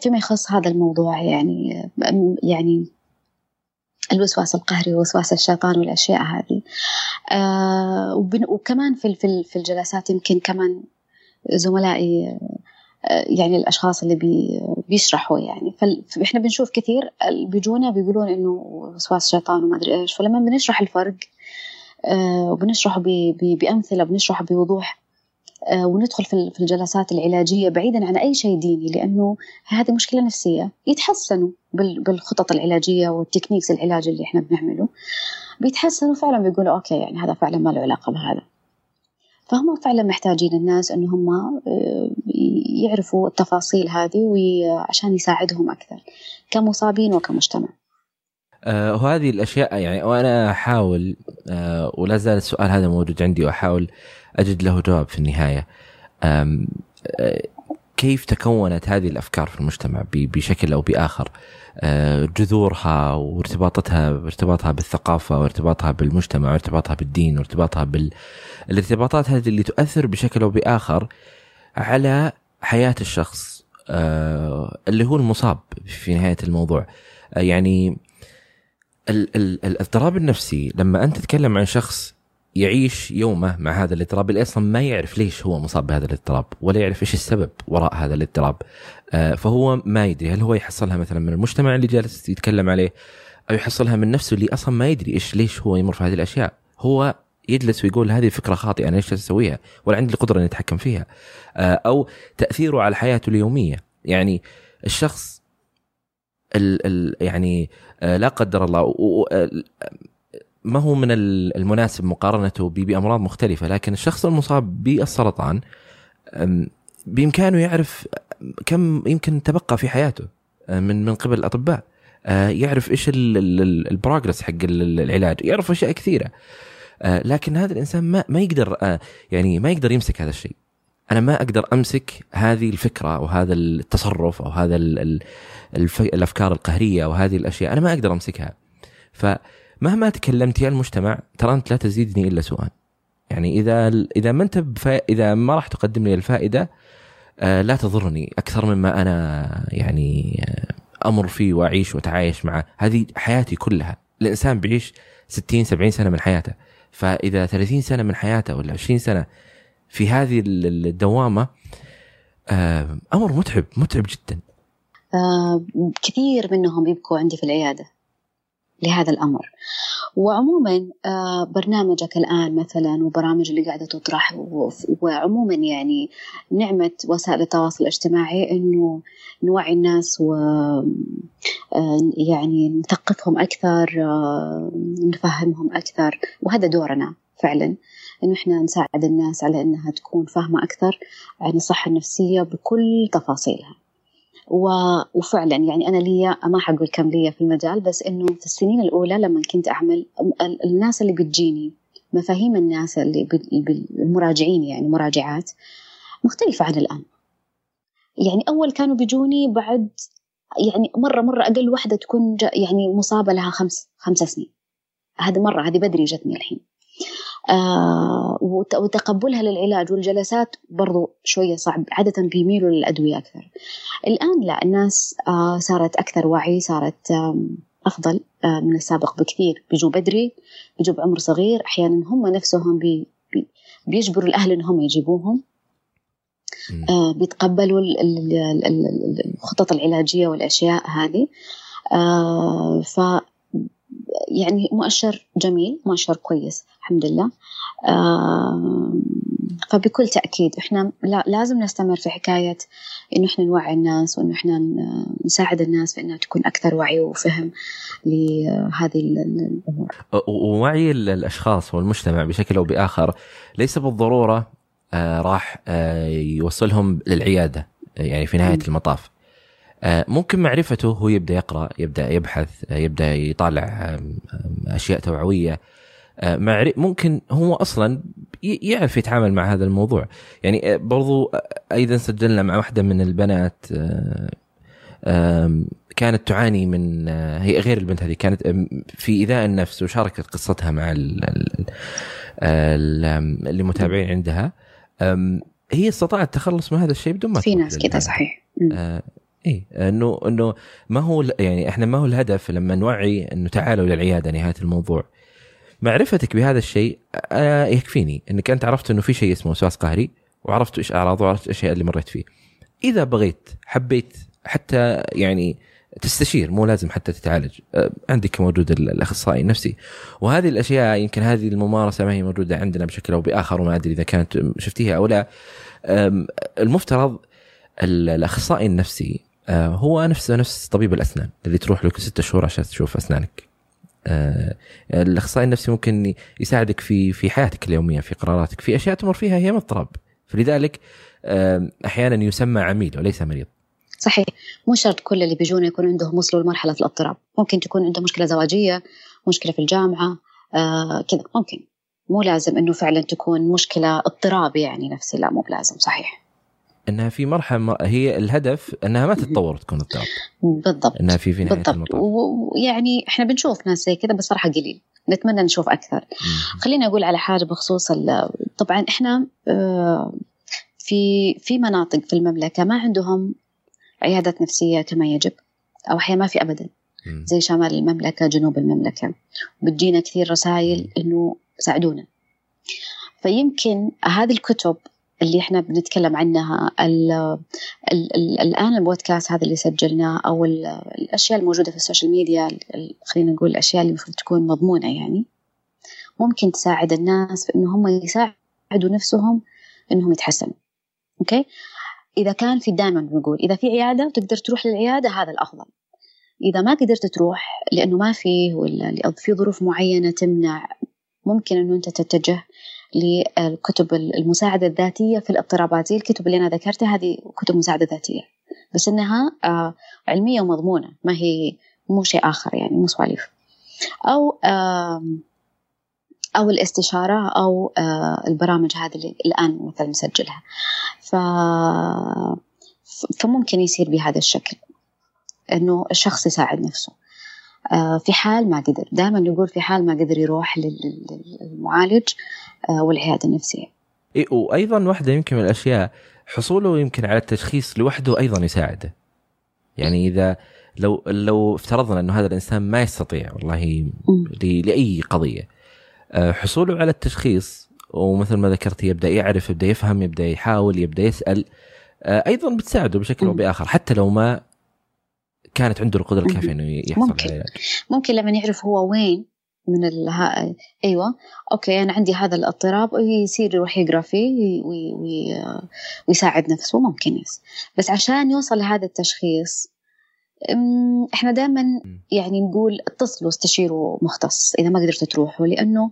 S2: فيما يخص هذا الموضوع يعني يعني الوسواس القهري ووسواس الشيطان والأشياء هذه. آه وكمان في في الجلسات يمكن كمان زملائي آه يعني الأشخاص اللي بي بيشرحوا يعني. فإحنا بنشوف كثير بيجونا بيقولون إنه وسواس شيطان وما أدري إيش. فلما بنشرح الفرق آه وبنشرحه بأمثلة بنشرحه بوضوح وندخل في الجلسات العلاجية بعيدا عن أي شيء ديني لأنه هذه مشكلة نفسية. يتحسنوا بالخطط العلاجية وال techniques العلاج اللي إحنا بنعمله. بيتحسنوا فعلا بيقولوا okay يعني هذا فعلا ما له علاقة بهذا. فهم فعلا محتاجين الناس أن هم آه، يعرفوا التفاصيل هذه عشان يساعدهم أكثر كمصابين وكمجتمع.
S1: آه وهذه الأشياء يعني وأنا أحاول آه ولا زال السؤال هذا موجود عندي وأحاول أجد له جواب في النهاية. آه كيف تكونت هذه الأفكار في المجتمع بشكل أو بآخر؟ آه جذورها وارتباطتها ارتباطها بالثقافة وارتباطها بالمجتمع وارتباطها بالدين وارتباطها بالارتباطات هذه اللي تؤثر بشكل أو بآخر على حياة الشخص آه اللي هو المصاب في نهاية الموضوع. يعني الإضطراب النفسي لما أنت تتكلم عن شخص يعيش يومه مع هذا الاضطراب. اللي أصلا ما يعرف ليش هو مصاب بهذا الاضطراب ولا يعرف إيش السبب وراء هذا الاضطراب. آه، فهو ما يدري هل هو يحصلها مثلا من المجتمع اللي جالس يتكلم عليه أو يحصلها من نفسه اللي أصلا ما يدري إيش ليش هو يمر في هذه الأشياء. هو يجلس ويقول هذه فكرة خاطئة أنا إيش أسويها؟ ولا عندي القدرة إني أتحكم فيها. آه، أو تأثيره على حياته اليومية. يعني الشخص ال ال يعني آه، لا قدر الله ما هو من المناسب مقارنته بأمراض مختلفة لكن الشخص المصاب بالسرطان بإمكانه يعرف كم يمكن تبقى في حياته آه، من من قبل الأطباء يعرف إيش البروجرس حق العلاج يعرف أشياء كثيرة لكن هذا الإنسان ما ما يقدر يعني ما يقدر يمسك هذا الشيء. أنا ما أقدر أمسك هذه الفكرة أو هذا التصرف أو هذا الأفكار القهرية أو هذه الأشياء أنا ما أقدر أمسكها. فمهما تكلمت يا المجتمع ترى أنت لا تزيدني إلا سوءا يعني إذا إذا ما أنت. إذا ما راح تقدم لي الفائدة آه لا تضرني أكثر مما أنا يعني آه أمر فيه وأعيش وأتعايش معه. هذه حياتي كلها. الإنسان بيعيش 60 70 سنة من حياته. فإذا 30 سنة من حياته ولا 20 سنة في هذه الدوامة آه أمر متعب متعب جدا.
S2: آه كثير منهم يبكوا عندي في العيادة. لهذا الأمر. وعموما آه برنامجك الآن مثلا وبرامج اللي قاعدة تطرح وعموما يعني نعمة وسائل التواصل الاجتماعي إنه نوعي الناس و آه، يعني نثقفهم أكثر آه، نفهمهم أكثر. وهذا دورنا فعلا إنه إحنا نساعد الناس على إنها تكون فاهمة أكثر عن الصحة النفسية بكل تفاصيلها. وفعلا يعني أنا لي ما حقول كم لي في المجال بس إنه في السنين الأولى لما كنت أعمل الناس اللي بتجيني مفاهيم الناس اللي المراجعين يعني مراجعات مختلفة عن الآن. يعني أول كانوا بيجوني بعد يعني مره مرة أقل واحدة تكون يعني مصابة لها خمس خمس سنين. هذه مرة هذه بدري جتني الحين. وتقبلها للعلاج والجلسات برضو شوية صعب عادة بيميلوا للأدوية أكثر. الآن لا الناس آه صارت أكثر وعي صارت آه أفضل آه من السابق بكثير. بيجوا بدري بيجوا بعمر صغير أحيانا هم نفسهم بي بي بيجبروا الأهل إنهم يجيبوهم. آه بيتقبلوا الخطط العلاجية والأشياء هذه. آه ف يعني مؤشر جميل مؤشر كويس الحمد لله. فبكل تأكيد إحنا لازم نستمر في حكاية إنه إحنا نوعي الناس وإنه إحنا نساعد الناس في إنها تكون أكثر وعي وفهم لهذه الأمور.
S1: ووعي الأشخاص والمجتمع بشكل أو بآخر ليس بالضرورة آه، راح آه، يوصلهم للعيادة يعني في نهاية المطاف. ممكن معرفته هو يبدأ يقرأ يبدأ يبحث يبدأ يطالع أشياء توعوية. آه، ممكن هو أصلا يعرف يتعامل مع هذا الموضوع. يعني برضو أيضا سجلنا مع واحدة من البنات كانت تعاني من هي غير البنت هذه كانت في إيذاء النفس وشاركت قصتها مع اللي متابعين عندها. هي استطاعت التخلص من هذا الشيء بدون ما
S2: في ناس كذا صحيح.
S1: إيه إنه إنه ما هو يعني إحنا ما هو الهدف لما نوعي إنه تعالوا للعياده نهاية الموضوع. معرفتك بهذا الشيء آه يكفيني إنك أنت عرفت إنه في شيء اسمه وسواس قهري وعرفت إيش اعراضه وعرفت الأشياء اللي مريت فيه. إذا بغيت حبيت حتى يعني تستشير مو لازم حتى تتعالج. آه، عندك موجود الأخصائي النفسي. وهذه الأشياء يمكن هذه الممارسة ما هي موجودة عندنا بشكل أو بآخر وما أدري إذا كانت شفتيها أو لا. المفترض الأخصائي النفسي هو نفسه نفس طبيب الأسنان اللي تروح له كل ستة شهور عشان تشوف أسنانك. آه، الأخصائي النفسي ممكن يساعدك في في حياتك اليومية في قراراتك في أشياء تمر فيها هي مضطرب. فلذلك أحيانا يسمى عميل وليس مريض.
S2: صحيح. مو شرط كل اللي بيجونا يكون عندهم وصلوا لمرحلة الاضطراب. ممكن تكون عنده مشكلة زواجية مشكلة في الجامعة آه كذا. ممكن. مو لازم إنه فعلا تكون مشكلة اضطراب يعني نفسي لا مو بلازم. صحيح.
S1: إنها في مرحلة هي الهدف إنها ما تتطور تكون اضطراب
S2: بالضبط.
S1: إنها في في
S2: نهاية بالضبط. ويعني إحنا بنشوف ناس زي كذا بس صراحة قليل. نتمنى نشوف أكثر. خليني أقول على حاجة بخصوص طبعا إحنا آه، في في مناطق في المملكة ما عندهم عيادات نفسية كما يجب أو أحيانا ما في أبدا. زي شمال المملكة جنوب المملكة. بتجينا كثير رسائل إنه ساعدونا. فيمكن هذه الكتب اللي إحنا بنتكلم عنها ال ال ال الآن البودكاست هذا اللي سجلناه أو الأشياء الموجودة في ال social media خلينا نقول الأشياء اللي المفروض تكون مضمونة يعني ممكن تساعد الناس في إنه هم يساعدوا نفسهم إنهم يتحسنوا. أوكي؟ إذا كان في دائما بنقول إذا في عيادة تقدر تروح للعيادة هذا الأفضل. إذا ما قدرت تروح لأنه ما فيه ولا في ظروف معينة تمنع ممكن إنه أنت تتجه للكتب المساعدة الذاتية في الاضطرابات زي الكتب اللي أنا ذكرتها هذه كتب مساعدة ذاتية. بس إنها آه، علمية ومضمونة ما هي مو شيء آخر يعني مو سواليف. أو أو الاستشارة أو آه، البرامج هذه اللي الآن مثلا نسجلها. ف فممكن يصير بهذا الشكل إنه الشخص يساعد نفسه. في حال ما قدر. دائما نقول في حال ما قدر يروح للمعالج آه، والعياده النفسية.
S1: إيه وأيضا واحدة يمكن من الأشياء حصوله يمكن على التشخيص لوحده أيضا يساعده. يعني إذا لو لو افترضنا إنه هذا الإنسان ما يستطيع والله لأي قضية آه، حصوله على التشخيص ومثل ما ذكرت يبدأ يعرف يبدأ يفهم يبدأ يحاول يبدأ يسأل آه، أيضا بتساعده بشكل أو بآخر حتى لو ما كانت عنده القدرة الكافية إنه يحصل
S2: ممكن. على ممكن لما يعرف هو وين من الها... أيوه. okay أنا عندي هذا الاضطراب يصير يروح يقرأ فيه وي... وي... ويساعد نفسه ممكن yes. بس عشان يوصل لهذا التشخيص إحنا دائما يعني نقول اتصلوا استشيروا مختص إذا ما قدرتوا تروحوا لأنه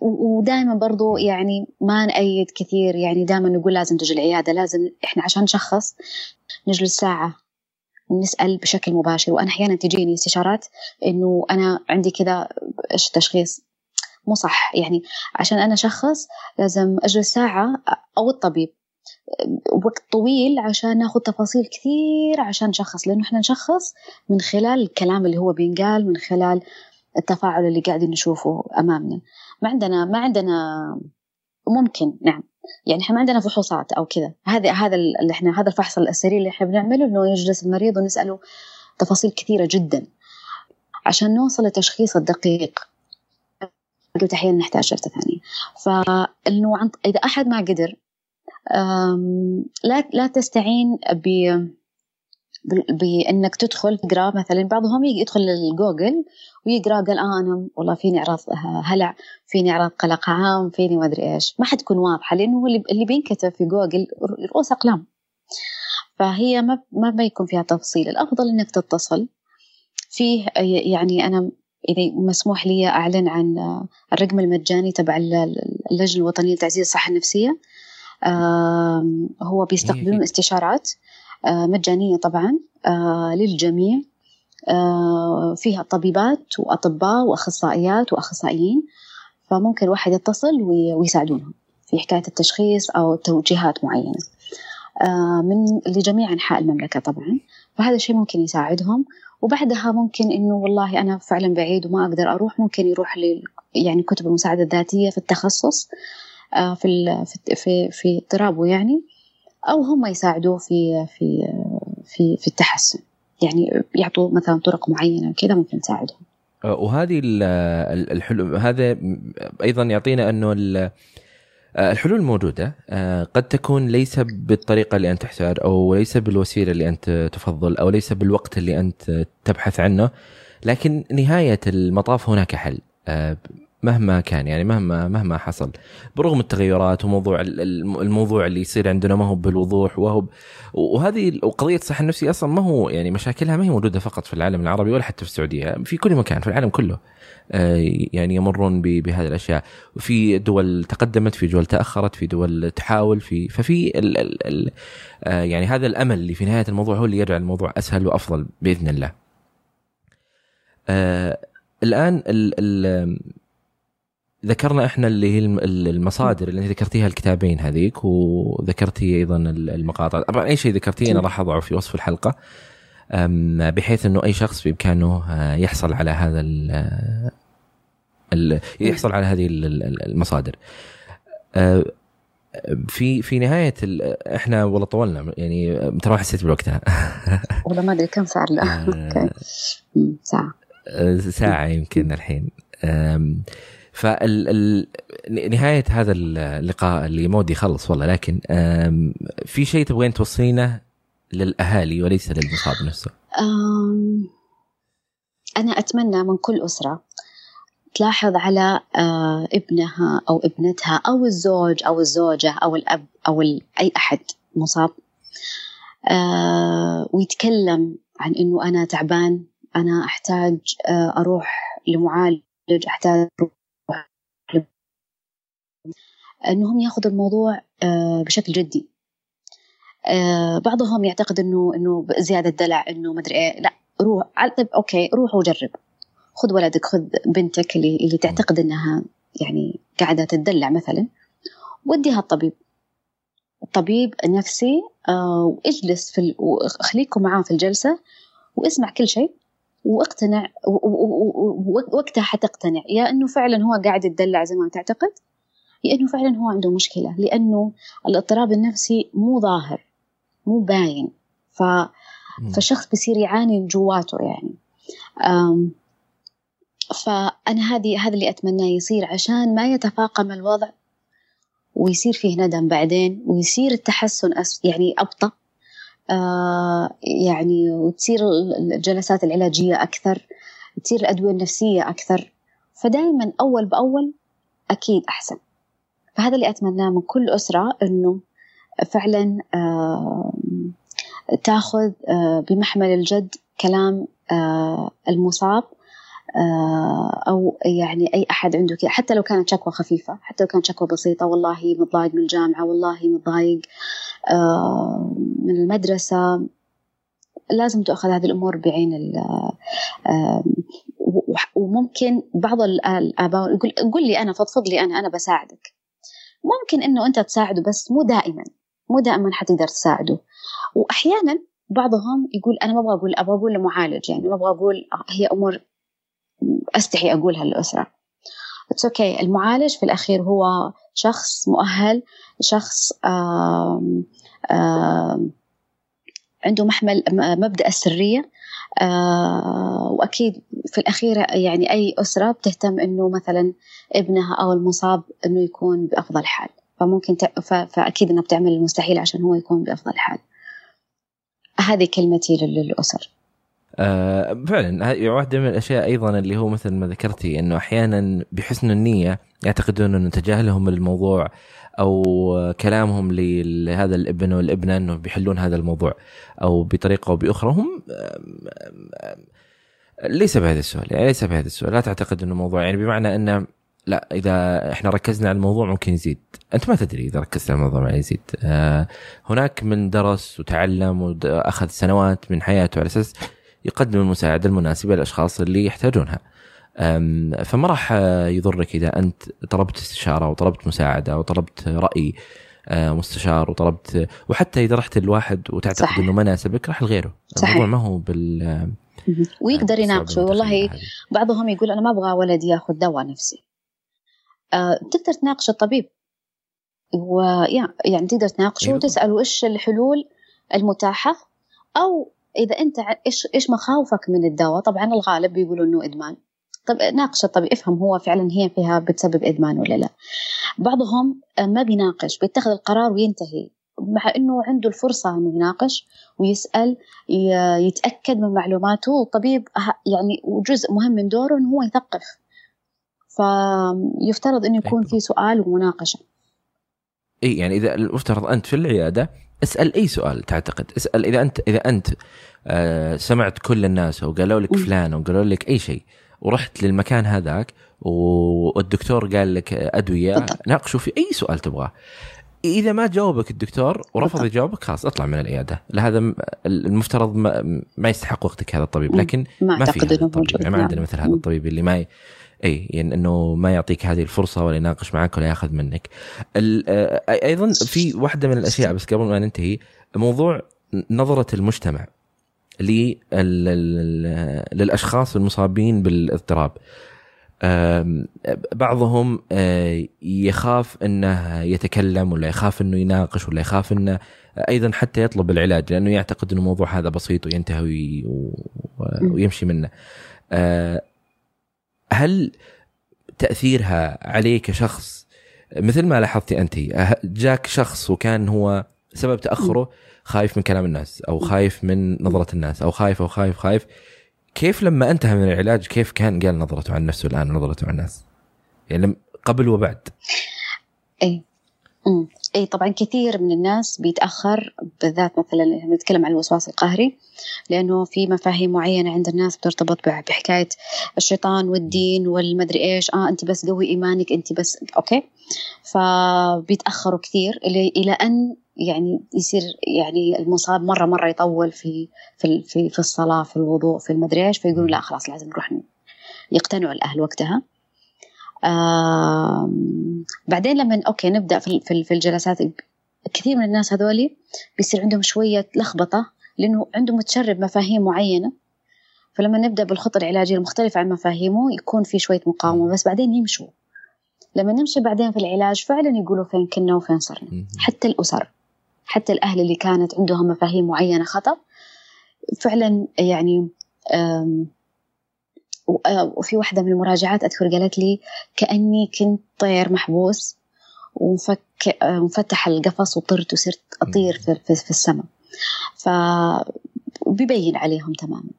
S2: ودائما برضو يعني ما نأيد كثير يعني دائما نقول لازم تجي العيادة لازم إحنا عشان نشخص نجلس ساعة نسأل بشكل مباشر. وأنا أحيانا تجيني استشارات إنه أنا عندي كذا إيش تشخيص؟ مو صح. يعني عشان أنا أشخص لازم أجلس ساعة أو الطبيب. وقت طويل عشان ناخذ تفاصيل كثير عشان نشخص. لأنه إحنا نشخص من خلال الكلام اللي هو بينقال من خلال التفاعل اللي قاعدين نشوفه أمامنا. ما عندنا ما عندنا ممكن نعم. يعني إحنا ما عندنا فحوصات أو كذا. هذا هذا اللي إحنا هذا الفحص السرير اللي إحنا بنعمله إنه يجلس المريض ونسأله تفاصيل كثيرة جدا عشان نوصل للتشخيص الدقيق. قلت أحيانا نحتاج جلسه ثانية. فإنه إذا أحد ما قدر لا لا تستعين ب بأنك تدخل تقرأ مثلا بعضهم يدخل للجوجل ويقرأ قال آه أنا والله فيني اعراض هلع فيني اعراض قلق عام فيني ما أدري إيش. ما حتكون واضحة لأنه هو اللي بينكتب في جوجل رؤوس أقلام. فهي ما ما بيكون فيها تفصيل. الأفضل إنك تتصل فيه يعني أنا إذا مسموح لي أعلن عن الرقم المجاني تبع اللجنة الوطنية لتعزيز الصحة النفسية. هو بيستقبلون استشارات. آه، مجانية طبعا آه، للجميع آه، فيها طبيبات وأطباء وأخصائيات وأخصائيين فممكن الواحد يتصل ويساعدونهم في حكاية التشخيص أو توجيهات معينة. آه، من لجميع أنحاء المملكة طبعا فهذا الشيء ممكن يساعدهم. وبعدها ممكن إنه والله أنا فعلا بعيد وما أقدر أروح ممكن يروح ل يعني كتب المساعدة الذاتية في التخصص آه، في في في اضطرابه يعني. أو هم يساعدوه في في في في التحسن. يعني يعطوا مثلا طرق معينة كذا ممكن تساعدهم.
S1: آه، وهذه الحلول هذا أيضا يعطينا أنه آه، الحلول موجودة. آه، قد تكون ليس بالطريقة اللي أنت تحتاج أو ليس بالوسيلة اللي أنت تفضل أو ليس بالوقت اللي أنت تبحث عنه لكن نهاية المطاف هناك حل. مهما كان يعني مهما مهما حصل برغم التغيرات وموضوع الموضوع اللي يصير عندنا ما هو بالوضوح وهو وهذه وقضيه الصحة النفسية أصلا ما هو يعني مشاكلها ما هي موجودة فقط في العالم العربي ولا حتى في السعودية في كل مكان في العالم كله آه، يعني يمرون بهذه الأشياء في دول تقدمت في دول تأخرت في دول تحاول في ففي ال ال ال آه، يعني هذا الأمل اللي في نهاية الموضوع هو اللي يجعل الموضوع أسهل وأفضل بإذن الله. آه الآن ال ال ذكرنا إحنا اللي هي المصادر اللي انت ذكرتيها الكتابين هذيك وذكرتي أيضا المقاطع. طبعا أي شيء ذكرتيه أنا راح أضعه في وصف الحلقة. بحيث إنه أي شخص بإمكانه آه، يحصل على هذا ال يحصل على هذه المصادر. آه، في في نهاية إحنا والله طولنا يعني ترى حسيت بالوقت [LAUGHS]
S2: والله ما أدري كم صار لا
S1: آه، [LAUGHS] ساعة؟ ساعة يمكن الحين. فال نهاية هذا اللقاء اللي مودي يخلص والله لكن في شيء تبغين توصينه للأهالي وليس للمصاب نفسه؟
S2: أنا أتمنى من كل أسرة تلاحظ على ابنها أو ابنتها أو الزوج أو الزوجة أو الأب أو أي أحد مصاب ويتكلم عن إنه أنا تعبان أنا أحتاج آه، أروح لمعالج أحتاج إنهم ياخذوا الموضوع آه، بشكل جدي. آه، بعضهم يعتقد إنه إنه زيادة دلع إنه مدري إيه. لا روح طيب أوكي روح وجرب. خذ ولدك خذ بنتك اللي اللي تعتقد إنها يعني قاعدة تدلع مثلا وديها الطبيب طبيب نفسي آه، واجلس في وخليكم معاه في الجلسة واسمع كل شيء واقتنع ووقتها حتقتنع. يا إنه فعلا هو قاعد يتدلع زي ما تعتقد لأنه فعلا هو عنده مشكلة لأنه الاضطراب النفسي مو ظاهر مو باين. ف... فالشخص بيصير يعاني جواته يعني. أم... فأنا هذه هذا اللي أتمناه يصير عشان ما يتفاقم الوضع ويصير فيه ندم بعدين ويصير التحسن أس... يعني أبطأ. آه يعني وتصير الجلسات العلاجية أكثر تصير الأدوية النفسية أكثر. فدائما أول بأول أكيد أحسن. فهذا اللي أتمناه من كل أسرة أنه فعلا تاخذ بمحمل الجد كلام المصاب أو يعني أي أحد عنده كذا حتى لو كانت شكوى خفيفة حتى لو كانت شكوى بسيطة والله متضايق من الجامعة والله متضايق من المدرسة. لازم تؤخذ هذه الأمور بعين وممكن بعض الآباء يقول قل لي أنا فضفض لي أنا أنا بساعدك. ممكن إنه أنت تساعده بس مو دائما. مو دائما حتقدر تساعده. واحيانا بعضهم يقول أنا ما أبغى أقول أبغى أقول لمعالج يعني ما أبغى أقول هي أمور أستحي اقولها للاسره it's okay okay. المعالج في الأخير هو شخص مؤهل شخص آم آم عنده محمل مبدأ السريه وأكيد في الأخير يعني أي أسرة بتهتم إنه مثلا ابنها أو المصاب إنه يكون بأفضل حال. فممكن ت... فأكيد إنها بتعمل المستحيل عشان هو يكون بأفضل حال. هذه كلمتي للأسر.
S1: آه فعلا واحدة من الأشياء أيضا اللي هو مثل ما ذكرتي إنه أحيانا بحسن النية يعتقدون إنه تجاهلهم الموضوع أو كلامهم لهذا الابن والابنة انه بيحلون هذا الموضوع أو بطريقة أو بأخرى. هم ليس بهذا السؤال يعني ليس بهذا السؤال. لا تعتقد إنه موضوع يعني بمعنى انه لا إذا إحنا ركزنا على الموضوع ممكن يزيد. أنت ما تدري إذا ركزت على الموضوع ما يزيد. آه هناك من درس وتعلم وأخذ سنوات من حياته على أساس يقدم المساعدة المناسبة للأشخاص اللي يحتاجونها. فما راح يضرك إذا أنت طلبت استشارة وطلبت مساعدة وطلبت رأي آه، مستشار وطلبت وحتى إذا رحت لواحد وتعتقد
S2: صحيح.
S1: إنه ما ناسبك راح لغيره. الموضوع ما هو بال
S2: ويقدر
S1: بالصعوبة
S2: يناقشه والله. بعضهم يقول أنا ما أبغى ولدي ياخذ دواء نفسي آه تقدر تناقش الطبيب ويا يعني تقدر تناقشه. وتسأله إيش الحلول المتاحة أو إذا أنت إيش إيش مخاوفك من الدواء طبعا الغالب بيقولوا إنه إدمان طب ناقش الطبيب افهم هو فعلا هي فيها بتسبب إدمان ولا لا. بعضهم آه، ما بيناقش بيتخذ القرار وينتهي مع إنه عنده الفرصة إنه يناقش ويسأل يتأكد من معلوماته. والطبيب أه- يعني وجزء مهم من دوره إنه هو يثقف. فيفترض إنه يكون
S1: أيوة.
S2: في سؤال ومناقشة.
S1: اي يعني إذا المفترض أنت في العيادة اسأل أي سؤال تعتقد. اسأل إذا أنت إذا أنت آه سمعت كل الناس وقالوا لك. فلان وقالوا لك أي شيء ورحت للمكان هذاك والدكتور قال لك
S2: أدوية.
S1: ناقشوا في أي سؤال تبغاه إذا ما جاوبك الدكتور ورفض. يجاوبك خلاص اطلع من العيادة لهذا المفترض ما, ما يستحق وقتك هذا الطبيب. لكن
S2: ما
S1: ما في هذا الطبيب يعني ما
S2: نعم.
S1: عندنا مثل هذا. الطبيب اللي ما ي... اي يعني إنه ما يعطيك هذه الفرصة ولا يناقش معك ولا ياخذ منك. أيضا في واحدة من الأشياء بس قبل ما ننتهي موضوع نظرة المجتمع للأشخاص المصابين بالاضطراب. بعضهم آه، يخاف إنه يتكلم ولا يخاف إنه يناقش ولا يخاف إنه أيضا حتى يطلب العلاج لأنه يعتقد إنه الموضوع هذا بسيط وينتهي ويمشي منه. آه، هل تأثيرها عليك كشخص مثل ما لاحظتي أنت أه- جاك شخص وكان هو سبب تأخره خايف من كلام الناس أو خايف من نظرة الناس أو خايف أو خايف خايف. كيف لما انتهى من العلاج كيف كان قال نظرته عن نفسه الآن ونظرته عن الناس؟ يعني قبل وبعد.
S2: إي. إي طبعا كثير من الناس بيتأخر بالذات مثلا نتكلم عن الوسواس القهري لأنه في مفاهيم معينة عند الناس بترتبط بح- بحكاية الشيطان والدين والمدري إيش. آه أنت بس قوي إيمانك أنت بس okay. فبيتأخروا كثير إلى أن يعني يصير يعني المصاب مرة مرة يطول في في في, في الصلاة في الوضوء في المدري إيش فيقولوا لا خلاص لازم نروح يقتنعوا الأهل وقتها. بعدين لما okay نبدأ في في- في الجلسات كثير من الناس هذولي بيصير عندهم شوية لخبطة لأنه عنده متشرب مفاهيم معينة. فلما نبدأ بالخطة العلاجية المختلفة عن مفاهيمه يكون في شوية مقاومة بس بعدين يمشوا. لما نمشي بعدين في العلاج فعلا يقولوا فين كنا وفين صرنا. حتى الأسر. حتى الأهل اللي كانت عندهم مفاهيم معينة خطأ. فعلا يعني وفي واحدة من المراجعات أذكر قالت لي كأني كنت طير محبوس ومفك مفتح القفص وطرت وصرت أطير في, في, في السماء. فبيبين عليهم تماما.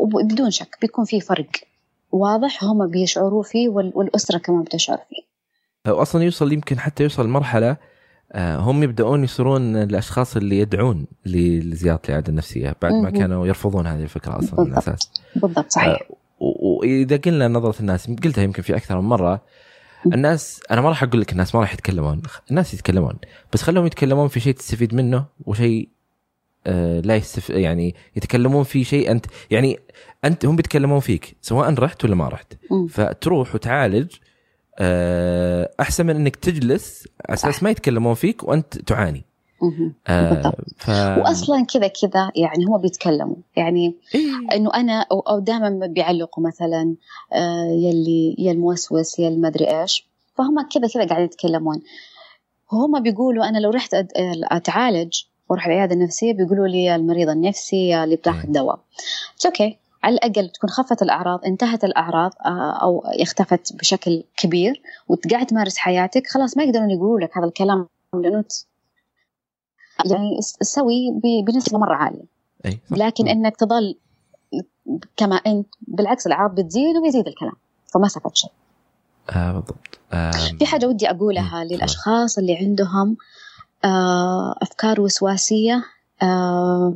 S2: وبدون شك بيكون في فرق واضح هم بيشعروا فيه وال- والأسرة كمان بتشعر فيه.
S1: واصلا يوصل يمكن حتى يوصل مرحله آه، هم يبدأون يصيرون الأشخاص اللي يدعون لزيارة العياده النفسية بعد ما. كانوا يرفضون هذه الفكرة أصلا من
S2: بالضبط.
S1: الاساس
S2: بالضبط صحيح
S1: و- وإذا قلنا نظرة الناس قلتها يمكن في أكثر من مرة الناس أنا ما راح أقول لك الناس ما راح يتكلمون الناس يتكلمون بس خلهم يتكلمون في شيء تستفيد منه وشيء آه لا يستف يعني يتكلمون في شيء أنت يعني أنت هم بيتكلمون فيك سواء رحت ولا ما رحت. فتروح وتعالج آه أحسن من إنك تجلس على
S2: أساس.
S1: ما يتكلمون فيك وأنت تعاني. آه. ف...
S2: واصلا كذا كذا يعني هم بيتكلموا يعني
S1: إيه.
S2: إنه أنا أو, أو دائما بيعلقوا مثلا آه يلي يا الموسوس يا المدري إيش فهم كذا كذا قاعدين يتكلمون وهم بيقولوا أنا لو رحت أد- أتعالج وأروح العيادة النفسية بيقولوا لي يا المريض النفسي يا اللي بتاخذ
S1: إيه.
S2: دواء أوكي على الأقل تكون خفت الأعراض انتهت الأعراض آه، أو اختفت بشكل كبير وقاعد تمارس حياتك خلاص ما يقدرون يقولوا لك هذا الكلام لأنه ت- يعني سوي ب- بنسبة مرة عالية
S1: أي.
S2: لكن إنك تظل كما انت بالعكس الأعراض بتزيد وبيزيد الكلام فما استفدت شيء
S1: آه بالضبط آه
S2: في حاجة ودي أقولها
S1: مم.
S2: للأشخاص اللي عندهم آه، أفكار وسواسية آه،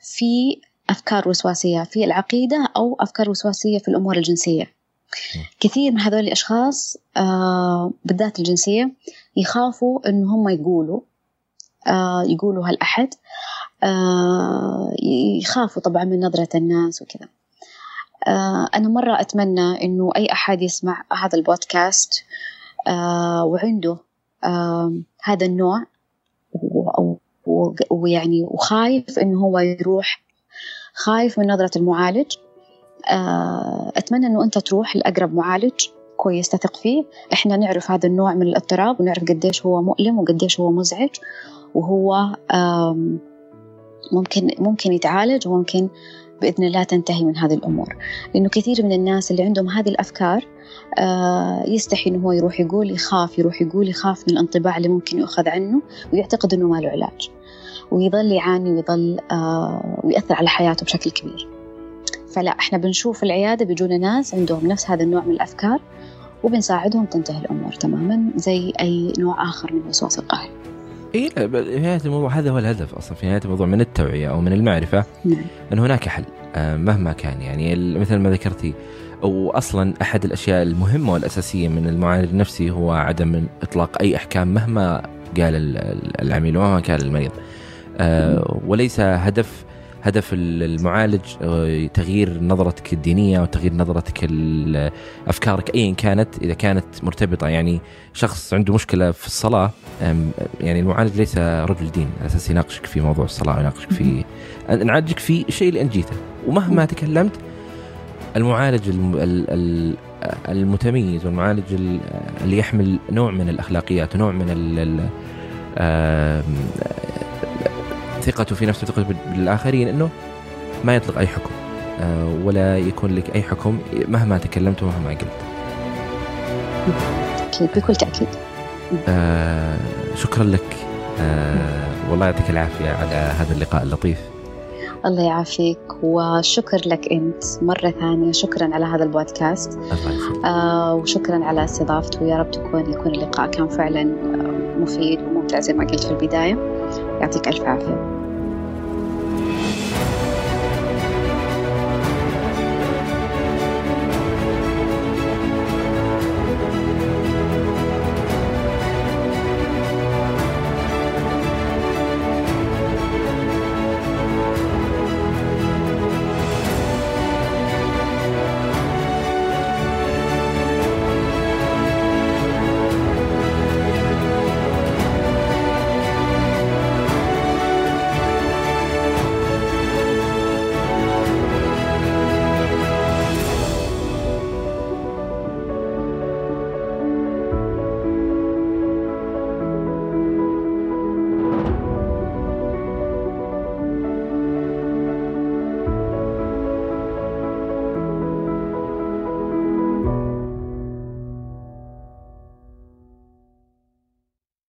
S2: في أفكار وسواسية في العقيدة أو أفكار وسواسية في الأمور الجنسية.
S1: مم.
S2: كثير من هذول الأشخاص آه، بالذات الجنسية يخافوا ان هم يقولوا آه، يقولوا هالأحد. آه، يخافوا طبعا من نظرة الناس وكذا. أنا مرة أتمنى إنه أي أحد يسمع هذا البودكاست وعنده هذا النوع ويعني وخايف إنه هو يروح خايف من نظرة المعالج. أتمنى إنه أنت تروح لأقرب معالج كويس تثق فيه. إحنا نعرف هذا النوع من الاضطراب ونعرف قديش هو مؤلم وقديش هو مزعج. وهو ممكن ممكن يتعالج وممكن بإذن الله تنتهي من هذه الأمور. لأنه كثير من الناس اللي عندهم هذه الأفكار آه، يستحي إنه هو يروح يقول يخاف يروح يقول يخاف من الانطباع اللي ممكن يؤخذ عنه ويعتقد إنه ما له علاج. ويظل يعاني ويظل آه، ويأثر على حياته بشكل كبير. فلا إحنا بنشوف العيادة بيجونا ناس عندهم نفس هذا النوع من الأفكار وبنساعدهم تنتهي الأمور تماما زي أي نوع آخر من الوسواس القهري.
S1: اي في نهاية الموضوع هذا هو الهدف أصلا في نهاية الموضوع من التوعية أو من المعرفة نعم. أن هناك حل آه، مهما كان. يعني مثل ما ذكرتي واصلا أحد الأشياء المهمة والأساسية من المعالج النفسي هو عدم إطلاق أي أحكام مهما قال العميل ومهما كان المريض. وليس هدف هدف المعالج آه، تغيير نظرتك الدينية وتغيير نظرتك أفكارك ايا كانت إذا كانت مرتبطة. يعني شخص عنده مشكلة في الصلاة يعني المعالج ليس رجل دين على أساس يناقشك في موضوع الصلاة ويناقشك في نعالجك في الشيء اللي انت جيته. ومهما تكلمت المعالج المتميز والمعالج اللي يحمل نوع من الأخلاقيات ونوع من ثقته في نفسه وثقته بالآخرين أنه ما يطلق أي حكم آه، ولا يكون لك أي حكم مهما تكلمت ومهما قلت.
S2: أكيد بكل تأكيد.
S1: آه شكرا لك. آه والله يعطيك العافية على هذا اللقاء اللطيف.
S2: الله يعافيك وشكر لك أنت مرة ثانية. شكرا على هذا البودكاست.
S1: الله
S2: آه وشكرا على استضافته ويا رب تكون يكون اللقاء كان فعلا مفيد وممتع زي ما قلت في البداية يعطيك ألف عافية